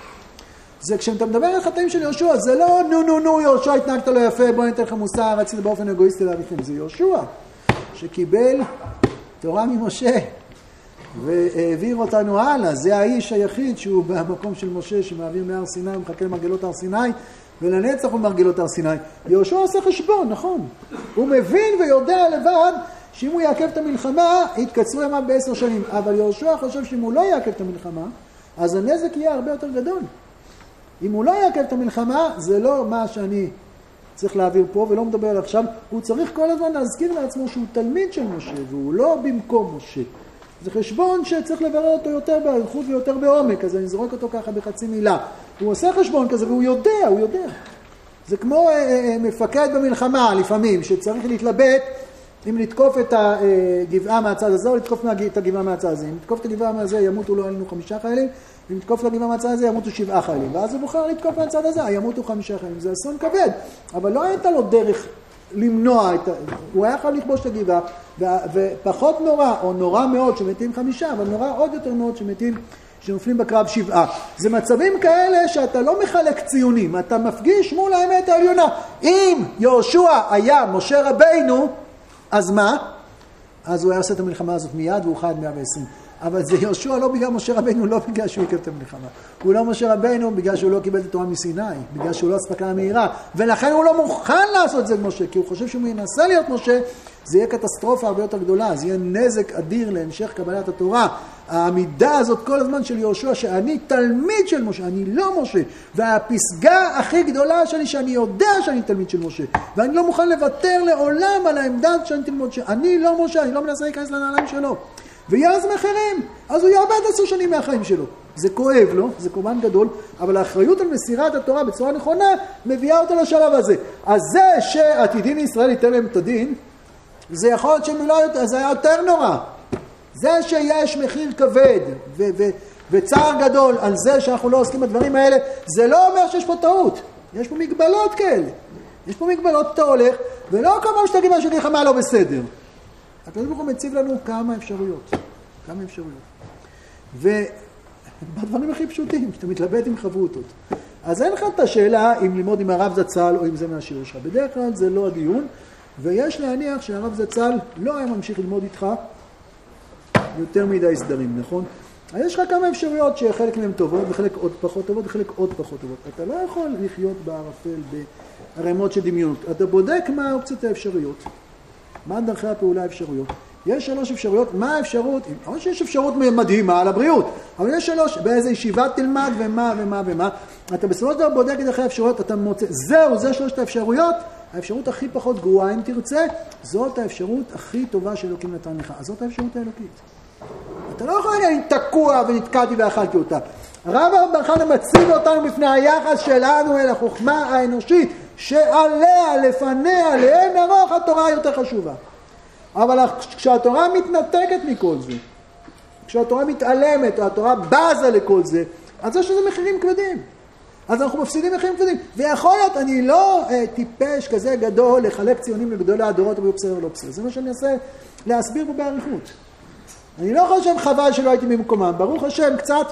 זה כשאתה מדבר על חטאים של יהושע, זה לא נו נו נו יהושע התנהגת לו יפה, בוא ניתן לך מוסר, רצית באופן אגואיסטי להריחים. זה יהושע שקיבל תורה ממשה והעביר אותנו הלאה. זה האיש היחיד שהוא במקום של משה שמעביר מהר סיני ומחכה למרגלות הר סיני ולנצח הוא מרגלות הר סיני. יהושע עושה חשבון, נכון. הוא מבין ויודע לבד שאם הוא יעכב את המלחמה, יתקצרו ימיו בעשר שנים. אבל יהושע חושב שאם הוא לא יעכב את המלחמה, אז הנזק יהיה הרבה יותר גדול. אם הוא לא יעכב את המלחמה, זה לא מה שאני צריך להעביר פה ולא מדבר עליו עכשיו. הוא צריך כל הזמן להזכיר לעצמו שהוא תלמיד של משה והוא לא במקום משה. זה חשבון שצריך לברר אותו יותר באריכות ויותר בעומק, אז אני זורק אותו ככה בחצי מילה. הוא עושה חשבון כזה והוא יודע, הוא יודע. זה כמו אה, אה, מפקד במלחמה לפעמים, שצריך להתלבט אם לתקוף את הגבעה מהצד הזה או לתקוף את הגבעה מהצד הזה. אם לתקוף את הגבעה מהזה ימותו לא עלינו חמישה חיילים, אם לתקוף לגבעה מהצד הזה ימותו שבעה חיילים. ואז הוא בוחר לתקוף מהצד הזה, ימותו חמישה חיילים. זה אסון כבד, אבל לא הייתה לו דרך למנוע את ה... הוא היה יכול לכבוש את הגבעה, ופחות נורא, או נורא מאוד שמתים חמישה, אבל נורא עוד יותר מאוד שמתים, שנופלים בקרב שבעה. זה מצבים כאלה שאתה לא מחלק ציונים, אתה מפגיש מול האמת העליונה. אם יהושע היה משה רבינו, אז מה? אז הוא היה עושה את המלחמה הזאת מיד והוא חי עד 120. אבל זה יהושע לא בגלל משה רבינו, לא בגלל שהוא יקבל את המלחמה. הוא לא משה רבינו בגלל שהוא לא קיבל את התורה מסיני, בגלל שהוא לא אספקה מהירה, ולכן הוא לא מוכן לעשות את זה משה, כי הוא חושב שאם הוא ינסה להיות משה, זה יהיה קטסטרופה הרבה יותר גדולה, זה יהיה נזק אדיר להמשך קבלת התורה. העמידה הזאת כל הזמן של יהושע, שאני תלמיד של משה, אני לא משה, והפסגה הכי גדולה שלי, שאני יודע שאני תלמיד של משה, ואני לא מוכן לוותר לעולם על העמדה שאני תלמיד משה, אני לא משה, אני לא מנסה להיכנס לנעליים שלו. ויעז מחירים, אז הוא יאבד עשר שנים מהחיים שלו. זה כואב לו, זה קורבן גדול, אבל האחריות על מסירת התורה בצורה נכונה מביאה אותו לשלב הזה. אז זה שעתידין ישראל ייתן להם את הדין, זה יכול להיות שהם לא, זה היה יותר נורא. זה שיש מחיר כבד ו- ו- וצער גדול על זה שאנחנו לא עוסקים בדברים האלה, זה לא אומר שיש פה טעות. יש פה מגבלות כאלה. יש פה מגבלות, אתה הולך, ולא כל פעם שתגיד משהו, לך מה לא בסדר. הקדוש ברוך הוא מציב לנו כמה אפשרויות. כמה אפשרויות. ובדברים הכי פשוטים, שאתה מתלבט עם חברותות. אז אין לך את השאלה אם ללמוד עם הרב זצ"ל או אם זה מהשיעור שלך. בדרך כלל זה לא הדיון, ויש להניח שהרב זצ"ל לא היה ממשיך ללמוד איתך יותר מדי סדרים, נכון? אז יש לך כמה אפשרויות שחלק מהן טובות וחלק עוד פחות טובות וחלק עוד פחות טובות. אתה לא יכול לחיות בערפל, בערימות של דמיונות. אתה בודק מה האופציות האפשריות, מה דרכי הפעולה האפשריות. יש שלוש אפשרויות, מה האפשרות, או שיש אפשרות מדהימה על הבריאות, אבל יש שלוש, באיזה ישיבה תלמד ומה ומה ומה. אתה בסופו של דבר בודק את דרכי האפשרויות, אתה מוצא, זהו, זה שלושת האפשרויות, האפשרות הכי פחות גרועה אם תרצה, זאת האפשרות הכי טובה שאלוקים נתן לך, אז זאת האפשרות האלוקית. אתה לא יכול להגיד, תקוע ונתקעתי ואכלתי אותה. הרב בר חנא מציב אותנו בפני היחס שלנו אל החוכמה האנושית, שעליה, לפניה, לאין ארוך התורה יותר חשובה. אבל כשהתורה מתנתקת מכל זה, כשהתורה מתעלמת, או התורה בזה לכל זה, אז יש לזה מחירים כבדים. אז אנחנו מפסידים מחירים כבדים. ויכול להיות, אני לא אה, טיפש כזה גדול לחלק ציונים לגדולי הדורות, אבל בסדר או לא בסדר. זה מה שאני אעשה להסביר פה באריכות. אני לא חושב חבל שלא הייתי במקומם. ברוך השם, קצת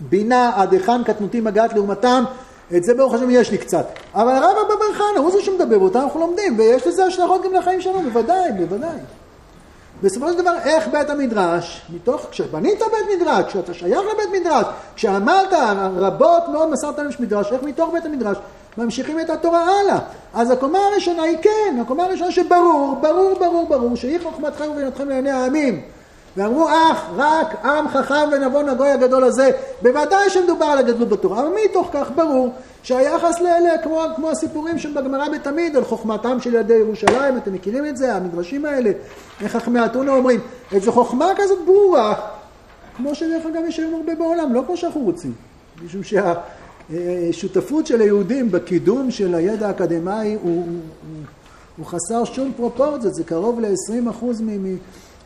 בינה עד היכן קטנותי מגעת לעומתם, את זה ברוך השם יש לי קצת. אבל הרב אבא בר חנה הוא זה שמדבר אותה, אנחנו לומדים, ויש לזה השלכות גם לחיים שלנו, בוודאי, בוודאי. בסופו של דבר, איך בית המדרש, מתוך, כשבנית בית מדרש, כשאתה שייך לבית מדרש, כשעמלת רבות מאוד מסרת לנו מדרש, איך מתוך בית המדרש ממשיכים את התורה הלאה. אז הקומה הראשונה היא כן, הקומה הראשונה שברור, ברור, ברור, ברור, שהיא חוכמתכם ובינתכם לעיני העמים. ואמרו אך רק עם חכם ונבון הגוי הגדול הזה, בוודאי שמדובר על הגדלות בתורה, אבל מתוך כך ברור שהיחס לאלה כמו, כמו הסיפורים שם בגמרא בתמיד על חוכמתם של ילדי ירושלים, אתם מכירים את זה, המדרשים האלה, חכמי אתונה אומרים, איזו חוכמה כזאת ברורה, כמו שדרך אגב יש היום הרבה בעולם, לא כמו שאנחנו רוצים, משום שהשותפות של היהודים בקידום של הידע האקדמאי הוא, הוא, הוא, חסר שום פרופורציות, זה קרוב ל-20% מ...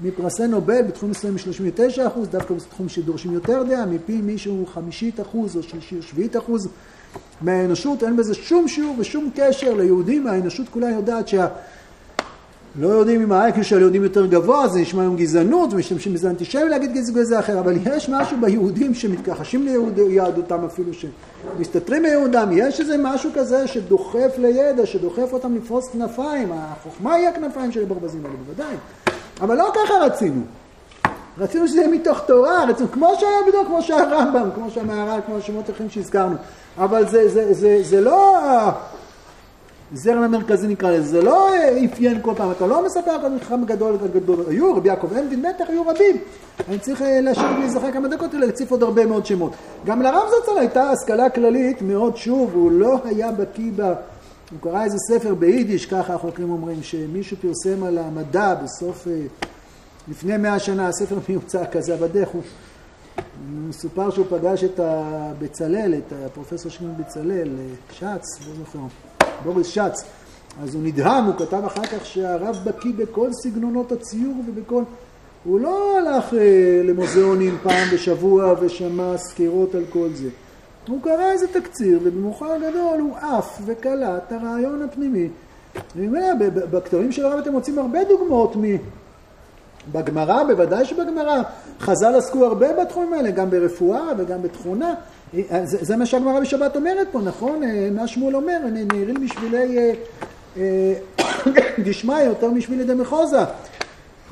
מפרסי נובל בתחום מסוים מ-39 אחוז, דווקא בתחום שדורשים יותר דעה, מפי מישהו חמישית אחוז או שביעית אחוז. מהאנושות, אין בזה שום שיעור ושום קשר ליהודים, האנושות כולה יודעת שה... לא יודעים אם האייקו של יהודים יותר גבוה, זה נשמע היום גזענות, ומשתמשים בזה אנטישמי להגיד זה אחר, אבל יש משהו ביהודים שמתכחשים ליהדותם אפילו, שמסתתרים מיהודם, יש איזה משהו כזה שדוחף לידע, שדוחף אותם לפרוס כנפיים, החוכמה היא הכנפיים של הברווזים האלה, בוודאי. אבל לא ככה רצינו. רצינו שזה יהיה מתוך תורה, רצינו, כמו שהיה בדיוק, כמו שהרמב"ם, כמו שהמהר"ל, כמו השמות אחרים שהזכרנו. אבל זה, זה, זה, זה לא הזרם המרכזי נקרא לזה, זה לא אפיין כל פעם, אתה לא מספר על מלחם גדול גדול, היו רבי יעקב אנדין, בטח היו רבים. אני צריך אה, להשאיר להיזכר כמה דקות להציף עוד הרבה מאוד שמות. גם לרב זצ"ל הייתה השכלה כללית מאוד, שוב, הוא לא היה בקיא. הוא קרא איזה ספר ביידיש, ככה החוקרים אומרים, שמישהו פרסם על המדע בסוף, אה, לפני מאה שנה, הספר מיוצא כזה בדרך, הוא מסופר שהוא פגש את הבצלאל, את הפרופסור שמעון בצלאל, אה, שץ, לא זוכר, בוריס שץ, אז הוא נדהם, הוא כתב אחר כך שהרב בקיא בכל סגנונות הציור ובכל... הוא לא הלך אה, למוזיאונים פעם בשבוע ושמע סקירות על כל זה. הוא קרא איזה תקציר, ובמאוחר גדול הוא עף וקלט את הרעיון הפנימי. אומר, בכתבים של הרב אתם מוצאים הרבה דוגמאות מ... בגמרא, בוודאי שבגמרא. חז"ל עסקו הרבה בתחומים האלה, גם ברפואה וגם בתכונה. זה, זה מה שהגמרא בשבת אומרת פה, נכון? מה שמואל אומר, נהירים בשבילי אה, אה, יותר משבילי דמחוזה.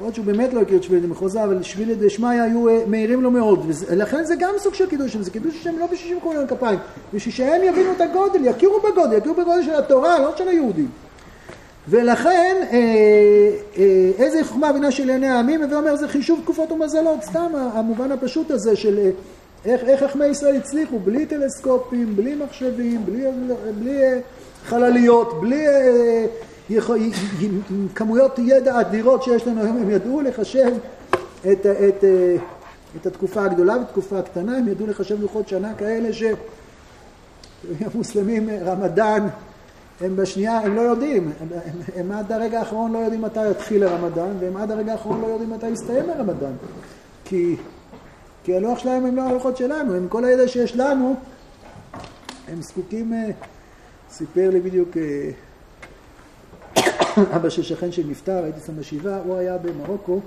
להיות שהוא באמת לא הכיר את שבילי דמחוזה, אבל שבילי דשמיא היו אה, מהירים לו מאוד. ולכן זה גם סוג של קידוש, זה קידוש שהם לא בשביל שהם קוראים כפיים, בשביל שהם יבינו את הגודל, יכירו בגודל, יכירו בגודל של התורה, לא של היהודים. ולכן, אה, אה, איזה חוכמה בינה של עיני העמים, הווה אומר זה חישוב תקופות ומזלות, סתם המובן הפשוט הזה של אה, איך, איך חכמי ישראל הצליחו, בלי טלסקופים, בלי מחשבים, בלי, בלי אה, חלליות, בלי אה, כמויות ידע אדירות שיש לנו היום, הם ידעו לחשב את, את, את התקופה הגדולה והתקופה הקטנה, הם ידעו לחשב לוחות שנה כאלה שהמוסלמים רמדאן הם בשנייה, הם לא יודעים, הם, הם, הם עד הרגע האחרון לא יודעים מתי יתחיל הרמדאן והם עד הרגע האחרון לא יודעים מתי יסתיים הרמדאן. כי, כי הלוח שלהם הם לא הלוחות שלנו, הם כל הידע שיש לנו הם זקוקים, אה, סיפר לי בדיוק אה, אבא של שכן שנפטר, הייתי שם בשבעה, הוא היה במרוקו,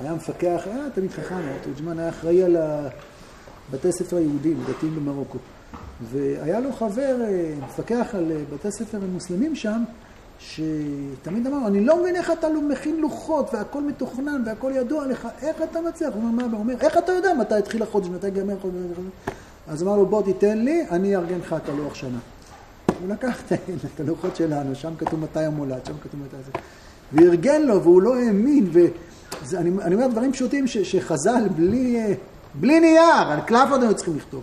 היה מפקח, היה תמיד חכם, תורג'מן היה אחראי על בתי ספר היהודים, דתיים במרוקו. והיה לו חבר, אה, מפקח על אה, בתי ספר מוסלמים שם, שתמיד אמר, אני לא מבין איך אתה מכין לוחות והכל מתוכנן והכל ידוע לך, איך אתה מצליח? הוא אומר, מה? הוא אומר, איך אתה יודע מתי התחיל החודש, מתי ייגמר החודש? אז אמר לו, בוא תיתן לי, אני אארגן לך את הלוח שנה. הוא לקח את הלוחות שלנו, שם כתוב מתי המולד, שם כתוב מתי זה. וארגן לו, והוא לא האמין, ואני אומר דברים פשוטים ש, שחז"ל בלי, אה, בלי נייר, על קלף עוד היו צריכים לכתוב.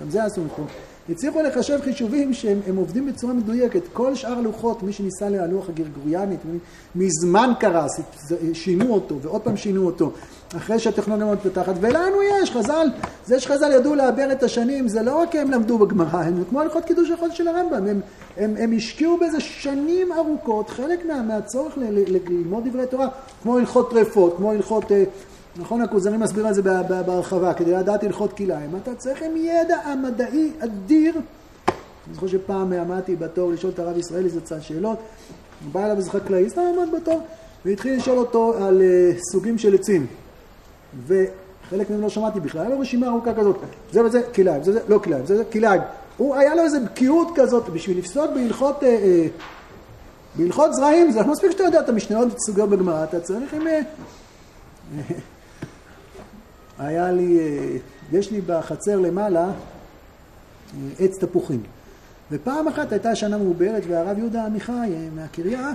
גם זה אסור לכתוב. הצליחו לחשב חישובים שהם עובדים בצורה מדויקת. כל שאר הלוחות, מי שניסה להלוח הגרגוריאני, מזמן קרס, שינו אותו, ועוד פעם שינו אותו, אחרי שהטכנולוגיה מאוד פתחת, ולנו יש, חז"ל, זה שחז"ל ידעו לעבר את השנים, זה לא רק הם למדו בגמרא, הם כמו הלכות קידוש החודש של הרמב"ם, הם, הם, הם השקיעו בזה שנים ארוכות, חלק מה, מהצורך ללמוד דברי תורה, כמו הלכות טרפות, כמו הלכות... אה, נכון, הכוזרי מסביר על זה בהרחבה, כדי לדעת הלכות כלאיים. אתה צריך עם ידע המדעי אדיר. אני זוכר שפעם עמדתי בתור לשאול את הרב ישראלי זצ"ל שאלות, הוא בא אליו איזה חקלאי, סתם עמד בתור, והתחיל לשאול אותו על uh, סוגים של עצים. וחלק מהם לא שמעתי בכלל, היה לו רשימה ארוכה כזאת, זה וזה כלאיים, זה, זה לא כלאיים, זה זה כלאיים. הוא, היה לו איזה בקיאות כזאת, בשביל לפסוק בהלכות, uh, uh, בהלכות זרעים, זה לא מספיק שאתה יודע את המשניות סוגיות בגמרא, אתה צריך עם... Uh, היה לי, אה, יש לי בחצר למעלה אה, עץ תפוחים. ופעם אחת הייתה שנה מעוברת והרב יהודה עמיחי אה, מהקריה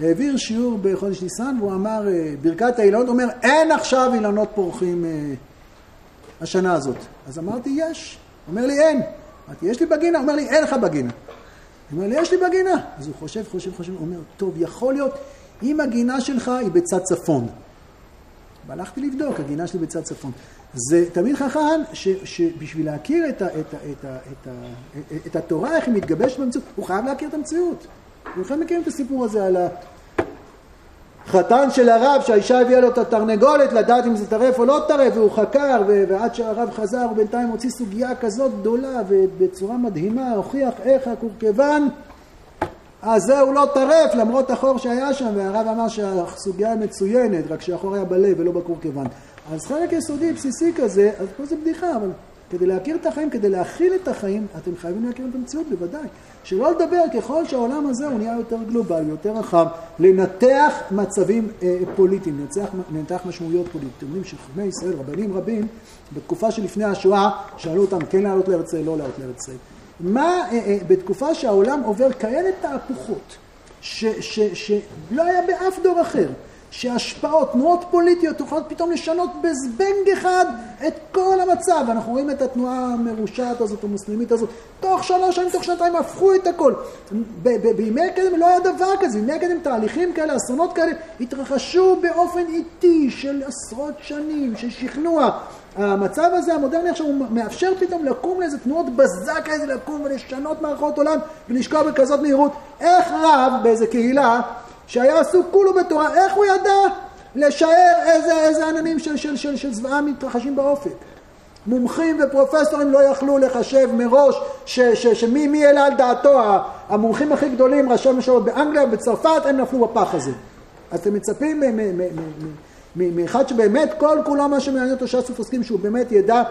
העביר שיעור בחודש ניסן והוא אמר ברכת האילנות, אומר אין עכשיו אילנות פורחים השנה הזאת. אז אמרתי יש, אומר לי אין. אמרתי יש לי בגינה, אומר לי אין לך בגינה. הוא אומר לי יש לי בגינה. אז הוא חושב, חושב, חושב, הוא אומר טוב יכול להיות אם הגינה שלך היא בצד צפון. והלכתי לבדוק, הגינה שלי בצד צפון. זה תמיד חכם שבשביל להכיר את, ה, את, ה, את, ה, את, ה, את התורה, איך היא מתגבשת במציאות, הוא חייב להכיר את המציאות. כולכם מכירים את הסיפור הזה על החתן של הרב, שהאישה הביאה לו את התרנגולת, לדעת אם זה טרף או לא טרף, והוא חקר, ועד שהרב חזר, הוא בינתיים הוציא סוגיה כזאת גדולה, ובצורה מדהימה הוכיח איך הקורקבן אז זהו לא טרף למרות החור שהיה שם והרב אמר שהסוגיה מצוינת רק שהחור היה בלב ולא בקורקבן. אז חלק יסודי בסיסי כזה אז פה זה בדיחה אבל כדי להכיר את החיים, כדי להכיל את החיים אתם חייבים להכיר את המציאות בוודאי. שלא לדבר ככל שהעולם הזה הוא נהיה יותר גלובלי, יותר רחב לנתח מצבים אה, פוליטיים, לנתח, לנתח משמעויות פוליטיות. אתם יודעים שחכמי ישראל, רבנים רבים בתקופה שלפני השואה שאלו אותם כן לעלות לארץ ישראל, לא לעלות לארץ ישראל? מה אה, אה, בתקופה שהעולם עובר כאלה תהפוכות, שלא היה באף דור אחר, שהשפעות, תנועות פוליטיות יכולות פתאום לשנות בזבנג אחד את כל המצב. אנחנו רואים את התנועה המרושעת הזאת, המוסלמית הזאת, תוך שלוש שנים, תוך שנתיים הפכו את הכל. בימי הקדם לא היה דבר כזה, בימי הקדם תהליכים כאלה, אסונות כאלה, התרחשו באופן איטי של עשרות שנים, של שכנוע. המצב הזה המודרני עכשיו הוא מאפשר פתאום לקום לאיזה תנועות בזק איזה לקום ולשנות מערכות עולם ולשקוע בכזאת מהירות. איך רב באיזה קהילה שהיה עסוק כולו בתורה, איך הוא ידע לשער איזה, איזה עננים של, של, של, של זוועה מתרחשים באופק? מומחים ופרופסורים לא יכלו לחשב מראש ש, ש, שמי מי העלה על דעתו, המומחים הכי גדולים, ראשי ממשלות באנגליה ובצרפת, הם נפלו בפח הזה. אז אתם מצפים מאחד שבאמת כל כולו מה שמעניין אותו ש"ס ופוסקים שהוא באמת ידע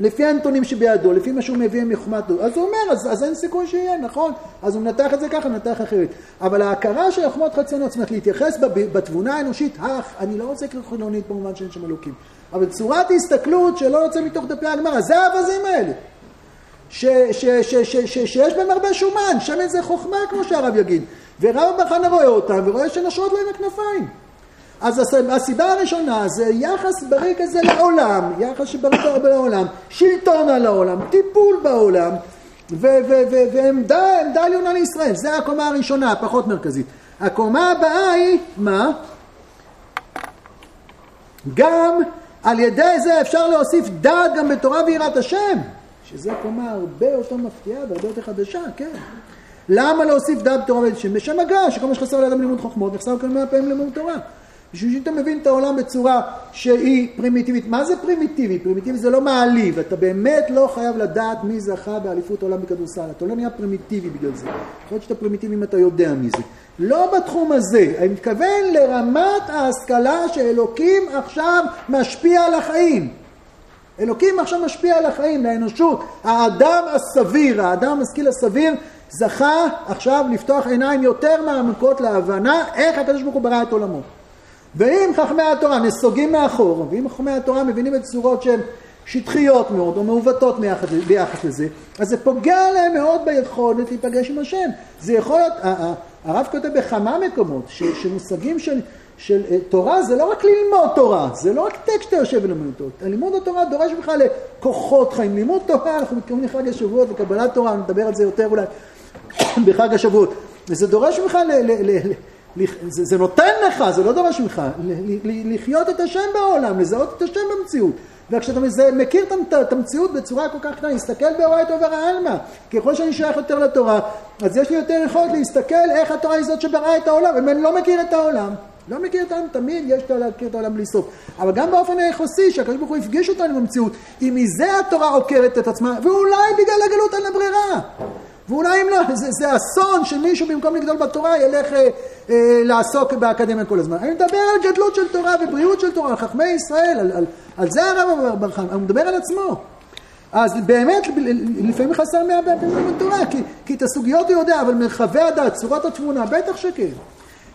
לפי הנתונים שבידו, לפי מה שהוא מביא מחוכמתו. אז הוא אומר, אז, אז אין סיכוי שיהיה, נכון. אז הוא מנתח את זה ככה, מנתח אחרת. אבל ההכרה של חוכמות חצונות, זאת אומרת להתייחס בתבונה האנושית, אך, אני לא רוצה לקרוא חילונית במובן שאין שם אלוקים. אבל צורת הסתכלות שלא יוצא מתוך דפי הגמרא, זה האווזים האלה. ש, ש, ש, ש, ש, שיש בהם הרבה שומן, שמן זה חוכמה כמו שהרב יגיד. ורב בחנה רואה אותם ורואה שנשרות להם הכנפיים. אז הסיבה הראשונה זה יחס בריא כזה לעולם, יחס שבריא הרבה לעולם, שלטון על העולם, טיפול בעולם, ועמדה עליונה לישראל. זה הקומה הראשונה, הפחות מרכזית. הקומה הבאה היא, מה? גם על ידי זה אפשר להוסיף דעת גם בתורה ויראת השם, שזה קומה הרבה יותר מפתיעה והרבה יותר חדשה, כן. למה להוסיף דעת בתורה ויראת השם? בשם הגר"א, שכל מה שחסר לאדם לימוד חוכמות, נחסר כאן מאה פעמים לימוד תורה. בשביל שאתה מבין את העולם בצורה שהיא פרימיטיבית. מה זה פרימיטיבי? פרימיטיבי זה לא מעליב, אתה באמת לא חייב לדעת מי זכה באליפות העולם בכדורסל, אתה לא נהיה פרימיטיבי בגלל זה. יכול להיות שאתה פרימיטיבי אם אתה יודע מי זה. לא בתחום הזה, אני מתכוון לרמת ההשכלה שאלוקים עכשיו משפיע על החיים. אלוקים עכשיו משפיע על החיים, לאנושות. האדם הסביר, האדם המשכיל הסביר, זכה עכשיו לפתוח עיניים יותר מעמקות להבנה איך הקדוש ברוך הוא ברא את עולמו. ואם חכמי התורה נסוגים מאחור, ואם חכמי התורה מבינים את צורות שהן שטחיות מאוד או מעוותות ביחס לזה, אז זה פוגע להם מאוד ביכולת להיפגש עם השם. זה יכול להיות, הרב כותב בכמה מקומות, שמושגים של, של אה, תורה זה לא רק ללמוד תורה, זה לא רק טקסט שאתה יושב ולמוד אותו. לימוד התורה דורש בכלל לכוחות חיים. לימוד תורה, אנחנו מתכוונים לחג השבועות וקבלת תורה, נדבר על זה יותר אולי בחג השבועות. וזה דורש בכלל זה, זה נותן לך, זה לא דורש ממך, לחיות את השם בעולם, לזהות את השם במציאות. וכשאתה מזה, מכיר את המציאות בצורה כל כך קטנה, להסתכל באורייתא עלמא. ככל שאני שייך יותר לתורה, אז יש לי יותר יכולת להסתכל איך התורה היא זאת שבראה את העולם, אם אני לא מכיר את העולם. לא מכיר את העולם, תמיד יש להכיר את העולם בלי סוף. אבל גם באופן היחסי, שהקדוש ברוך הוא הפגיש אותנו במציאות, אם מזה התורה עוקרת את עצמה, ואולי בגלל הגלות אין לה ברירה. ואולי אם לא, זה, זה אסון שמישהו במקום לגדול בתורה ילך אה, אה, לעסוק באקדמיה כל הזמן. אני מדבר על גדלות של תורה ובריאות של תורה, על חכמי ישראל, על, על, על זה הרב בר חיים, הוא מדבר על עצמו. אז באמת, לפעמים חסר מאה פעמים בתורה, כי, כי את הסוגיות הוא יודע, אבל מרחבי הדת, צורת התמונה, בטח שכן.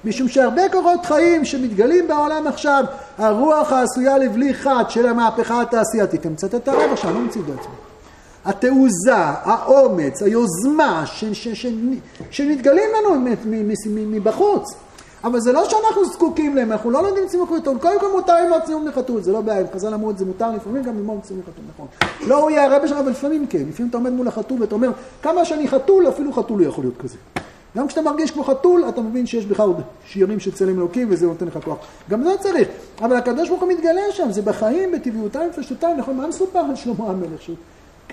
משום שהרבה קורות חיים שמתגלים בעולם עכשיו, הרוח העשויה לבלי חד של המהפכה התעשייתית, הם קצת את הרב עכשיו, לא מציאות בעצמם. התעוזה, האומץ, היוזמה שמתגלים לנו מבחוץ. אבל זה לא שאנחנו זקוקים להם, אנחנו לא לומדים צימוק וחתול. קודם כל מותר ללמוד צימוק מחתול, זה לא בעיה, חז"ל אמרו את זה מותר לפעמים גם ללמוד צימוק מחתול, נכון. לא הוא יהיה הרבה שלך, אבל לפעמים כן. לפעמים אתה עומד מול החתול ואתה אומר, כמה שאני חתול, אפילו חתול לא יכול להיות כזה. גם כשאתה מרגיש כמו חתול, אתה מבין שיש בך עוד שירים של צלם אלוקים וזה נותן לך כוח. גם זה צריך. אבל הקדוש ברוך הוא מתגלה שם, זה בחיים, בטבעיותם, בפשטותם, נכון? מה מסופר על שלמה המלך?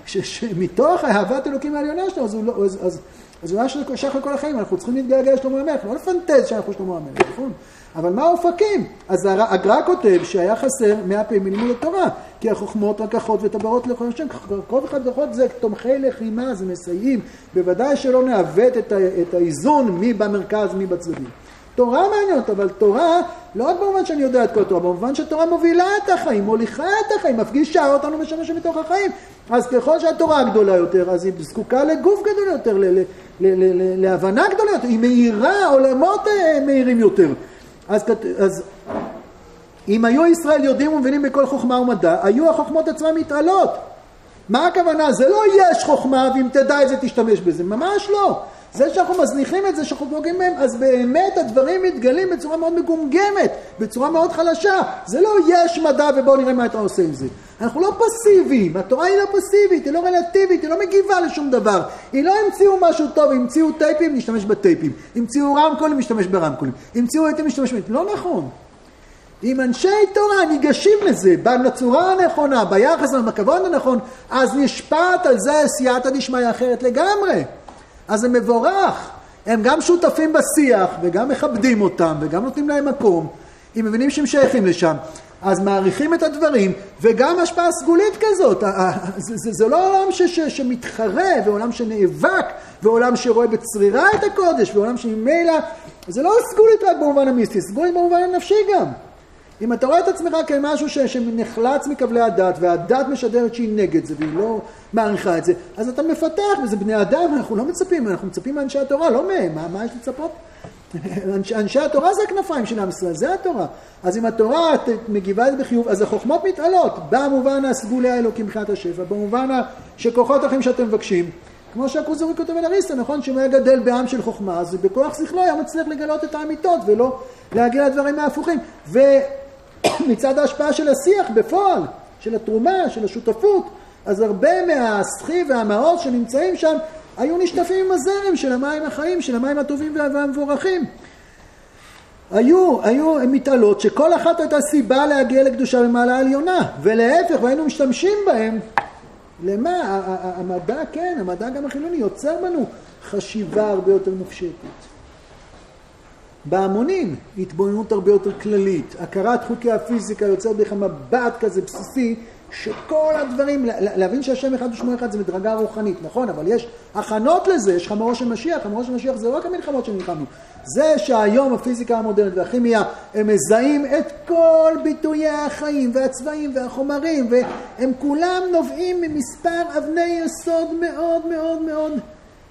שמתוך אהבת אלוקים העליונה שלו, אז הוא לא, אז, אז, אז הוא היה שייך לכל החיים, אנחנו צריכים להתגעגע לשלמה המלך, לא לפנטז שאנחנו שלמה המלך, נכון? אבל מה האופקים? אז הגר"א כותב שהיה חסר מאה פעמים מלימוד התורה, כי החוכמות רקחות וטבעות לכל השם, כל אחד ואחת זה תומכי לחימה, זה מסייעים, בוודאי שלא נעוות את, את האיזון מי במרכז, מי בצדדים. תורה מעניינת, אבל תורה, לא רק במובן שאני יודע את כל התורה, במובן שתורה מובילה את החיים, מוליכה את החיים, מפגישה אותנו משמש מתוך החיים. אז ככל שהתורה גדולה יותר, אז היא זקוקה לגוף גדול יותר, ל- ל- ל- ל- להבנה גדולה יותר, היא מאירה עולמות אה, מהירים יותר. אז, אז אם היו ישראל יודעים ומבינים בכל חוכמה ומדע, היו החוכמות עצמן מתעלות. מה הכוונה? זה לא יש חוכמה ואם תדע את זה תשתמש בזה, ממש לא. זה שאנחנו מזניחים את זה, שאנחנו פוגעים בהם, אז באמת הדברים מתגלים בצורה מאוד מגומגמת, בצורה מאוד חלשה. זה לא יש מדע ובואו נראה מה אתה עושה עם זה. אנחנו לא פסיביים, התורה היא לא פסיבית, היא לא רלטיבית, היא לא מגיבה לשום דבר. היא לא המציאו משהו טוב, המציאו טייפים, נשתמש בטייפים. המציאו רמקולים, נשתמש ברמקולים. המציאו נשתמש בטייפים. לא נכון. אם אנשי תורה ניגשים לזה בצורה הנכונה, ביחס, בכבוד הנכון, אז נשפט על זה סייעתא דשמיא אחרת לגמרי. אז זה מבורך. הם גם שותפים בשיח, וגם מכבדים אותם, וגם נותנים להם מקום. הם מבינים שהם שייכים לשם. אז מעריכים את הדברים, וגם השפעה סגולית כזאת. זה, זה, זה לא עולם ש, ש, שמתחרה, ועולם שנאבק, ועולם שרואה בצרירה את הקודש, ועולם שממילא... זה לא סגולית רק במובן המיסטי, סגולית במובן הנפשי גם. אם אתה רואה את עצמך כמשהו ש, שנחלץ מכבלי הדת, והדת משדרת שהיא נגד זה, והיא לא מעריכה את זה, אז אתה מפתח, וזה בני אדם, אנחנו לא מצפים, אנחנו מצפים מאנשי התורה, לא מהם, מה, מה יש לצפות? אנשי, אנשי התורה זה הכנפיים של עם ישראל, זה התורה. אז אם התורה מגיבה את זה בחיוב, אז החוכמות מתעלות, במובן הסגולי האלוקים מבחינת השפע, במובן שכוחות אחרים שאתם מבקשים. כמו שהכוזרי כותב על אריסטו, נכון? שאם היה גדל בעם של חוכמה, אז בכוח שכלו היה מצליח לגלות את האמיתות ולא להגיע לדברים ההפוכים. ומצד ההשפעה של השיח בפועל, של התרומה, של השותפות, אז הרבה מהסחי והמעוז שנמצאים שם היו נשטפים עם הזרם של המים החיים, של המים הטובים והמבורכים. היו, היו מתעלות שכל אחת הייתה סיבה להגיע לקדושה במעלה עליונה, ולהפך, והיינו משתמשים בהם למה? המדע, כן, המדע גם החילוני יוצר בנו חשיבה הרבה יותר מופשטת. בהמונים, התבוננות הרבה יותר כללית, הכרת חוקי הפיזיקה יוצרת בך מבט כזה בסיסי שכל הדברים, להבין שהשם אחד ושמו אחד זה מדרגה רוחנית, נכון, אבל יש הכנות לזה, יש חמורו של משיח, חמורו של משיח זה לא רק המלחמות שנלחמנו, זה שהיום הפיזיקה המודרנית והכימיה הם מזהים את כל ביטויי החיים והצבעים והחומרים והם כולם נובעים ממספר אבני יסוד מאוד מאוד מאוד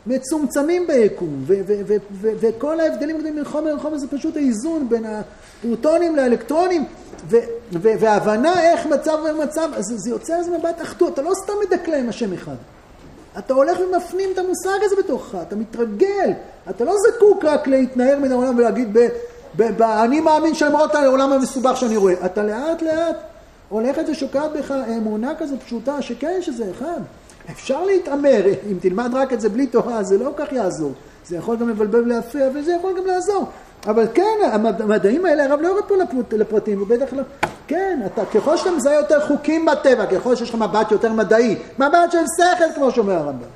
מצומצמים ביקום וכל ההבדלים גדולים בין חומר לחומר זה פשוט האיזון בין הפרוטונים לאלקטרונים והבנה איך מצב ומצב, אז זה יוצר איזה מבט אחדות, אתה לא סתם מדקלם עם השם אחד. אתה הולך ומפנים את המושג הזה בתוכך, אתה מתרגל, אתה לא זקוק רק להתנער מן העולם ולהגיד, אני מאמין שלמרות העולם המסובך שאני רואה. אתה לאט לאט הולכת ושוקעת בך אמונה כזו פשוטה, שכן, שזה אחד. אפשר להתעמר, אם תלמד רק את זה בלי תורה, זה לא כך יעזור. זה יכול גם לבלבל ולהפריע, וזה יכול גם לעזור. אבל כן, המדעים האלה, הרב לא יורד פה לפרטים, ובטח לא... כן, אתה, ככל שאתה מזהה יותר חוקים בטבע, ככל שיש לך מבט יותר מדעי, מבט של שכל, כמו שאומר הרמב"ם.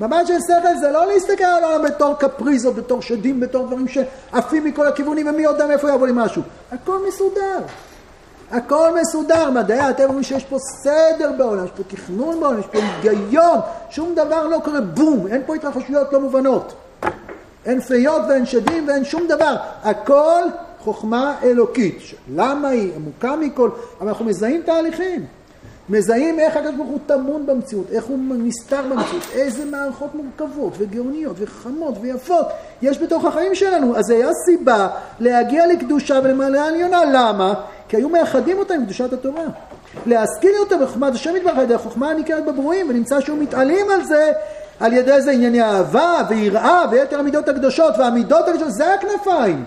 מבט של שכל זה לא להסתכל על העולם בתור קפריזות, בתור שדים, בתור דברים שעפים מכל הכיוונים, ומי יודע מאיפה יבוא לי משהו. הכל מסודר. הכל מסודר, מדעי הטבע אומרים שיש פה סדר בעולם, יש פה תכנון בעולם, יש פה היגיון, שום דבר לא קורה בום, אין פה התרחשויות לא מובנות. אין פיות ואין שדים ואין שום דבר, הכל חוכמה אלוקית. למה היא עמוקה מכל, אבל אנחנו מזהים תהליכים. מזהים איך הקדוש ברוך הוא טמון במציאות, איך הוא נסתר במציאות, איזה מערכות מורכבות וגאוניות וחכמות ויפות יש בתוך החיים שלנו. אז היה סיבה להגיע לקדושה ולמעלה עליונה. למה? כי היו מאחדים אותה עם קדושת התורה. להשכיל אותה בחוכמת השם יתברך על ידי החוכמה הניכרת בברואים, ונמצא שהוא מתעלים על זה על ידי זה ענייני אהבה ויראה ויתר המידות הקדושות והמידות הקדושות זה הכנפיים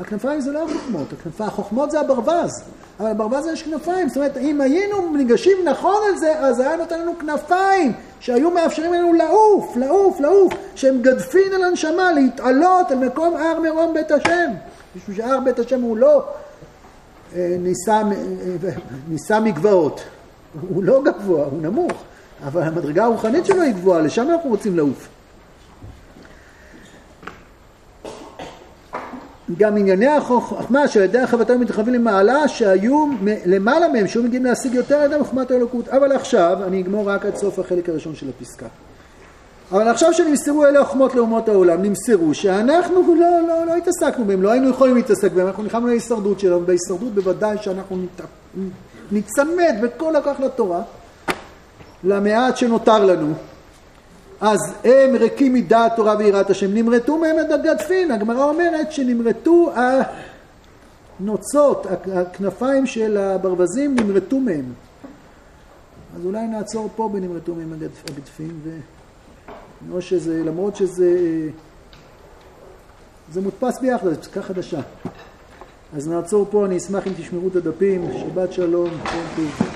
הכנפיים זה לא החוכמות, הכנפיים, החוכמות זה הברווז. אבל הברווז יש כנפיים, זאת אומרת אם היינו ניגשים נכון על זה אז היה נותן לנו כנפיים שהיו מאפשרים לנו לעוף, לעוף, לעוף שהם גדפין על הנשמה, להתעלות על מקום הר מרום בית השם. בשביל שהר בית השם הוא לא אה, אה, נישא מגבעות. הוא לא גבוה, הוא נמוך. אבל המדרגה הרוחנית שלו היא גבוהה, לשם אנחנו רוצים לעוף. גם ענייני החוכמה שעל ידי החבטאים מתרחבים למעלה שהיו למעלה מהם שהיו מגיעים להשיג יותר על ידי חוכמת האלוקות אבל עכשיו אני אגמור רק עד סוף החלק הראשון של הפסקה אבל עכשיו שנמסרו אלה החוכמות לאומות העולם נמסרו שאנחנו לא, לא, לא התעסקנו בהם לא היינו יכולים להתעסק בהם אנחנו נלחמנו להישרדות שלנו בהישרדות בוודאי שאנחנו ניצמד בכל הכוח לתורה למעט שנותר לנו. אז הם ריקים מדעת תורה ויראת השם, נמרטו מהם את הגדפין, הגמרא אומרת שנמרטו הנוצות, הכנפיים של הברווזים נמרטו מהם. אז אולי נעצור פה בנמרטו מהם הגדפין, ולמרות שזה, למרות שזה, זה מודפס ביחד, זו פסקה חדשה. אז נעצור פה, אני אשמח אם תשמרו את הדפים, שבת שלום, כל טוב.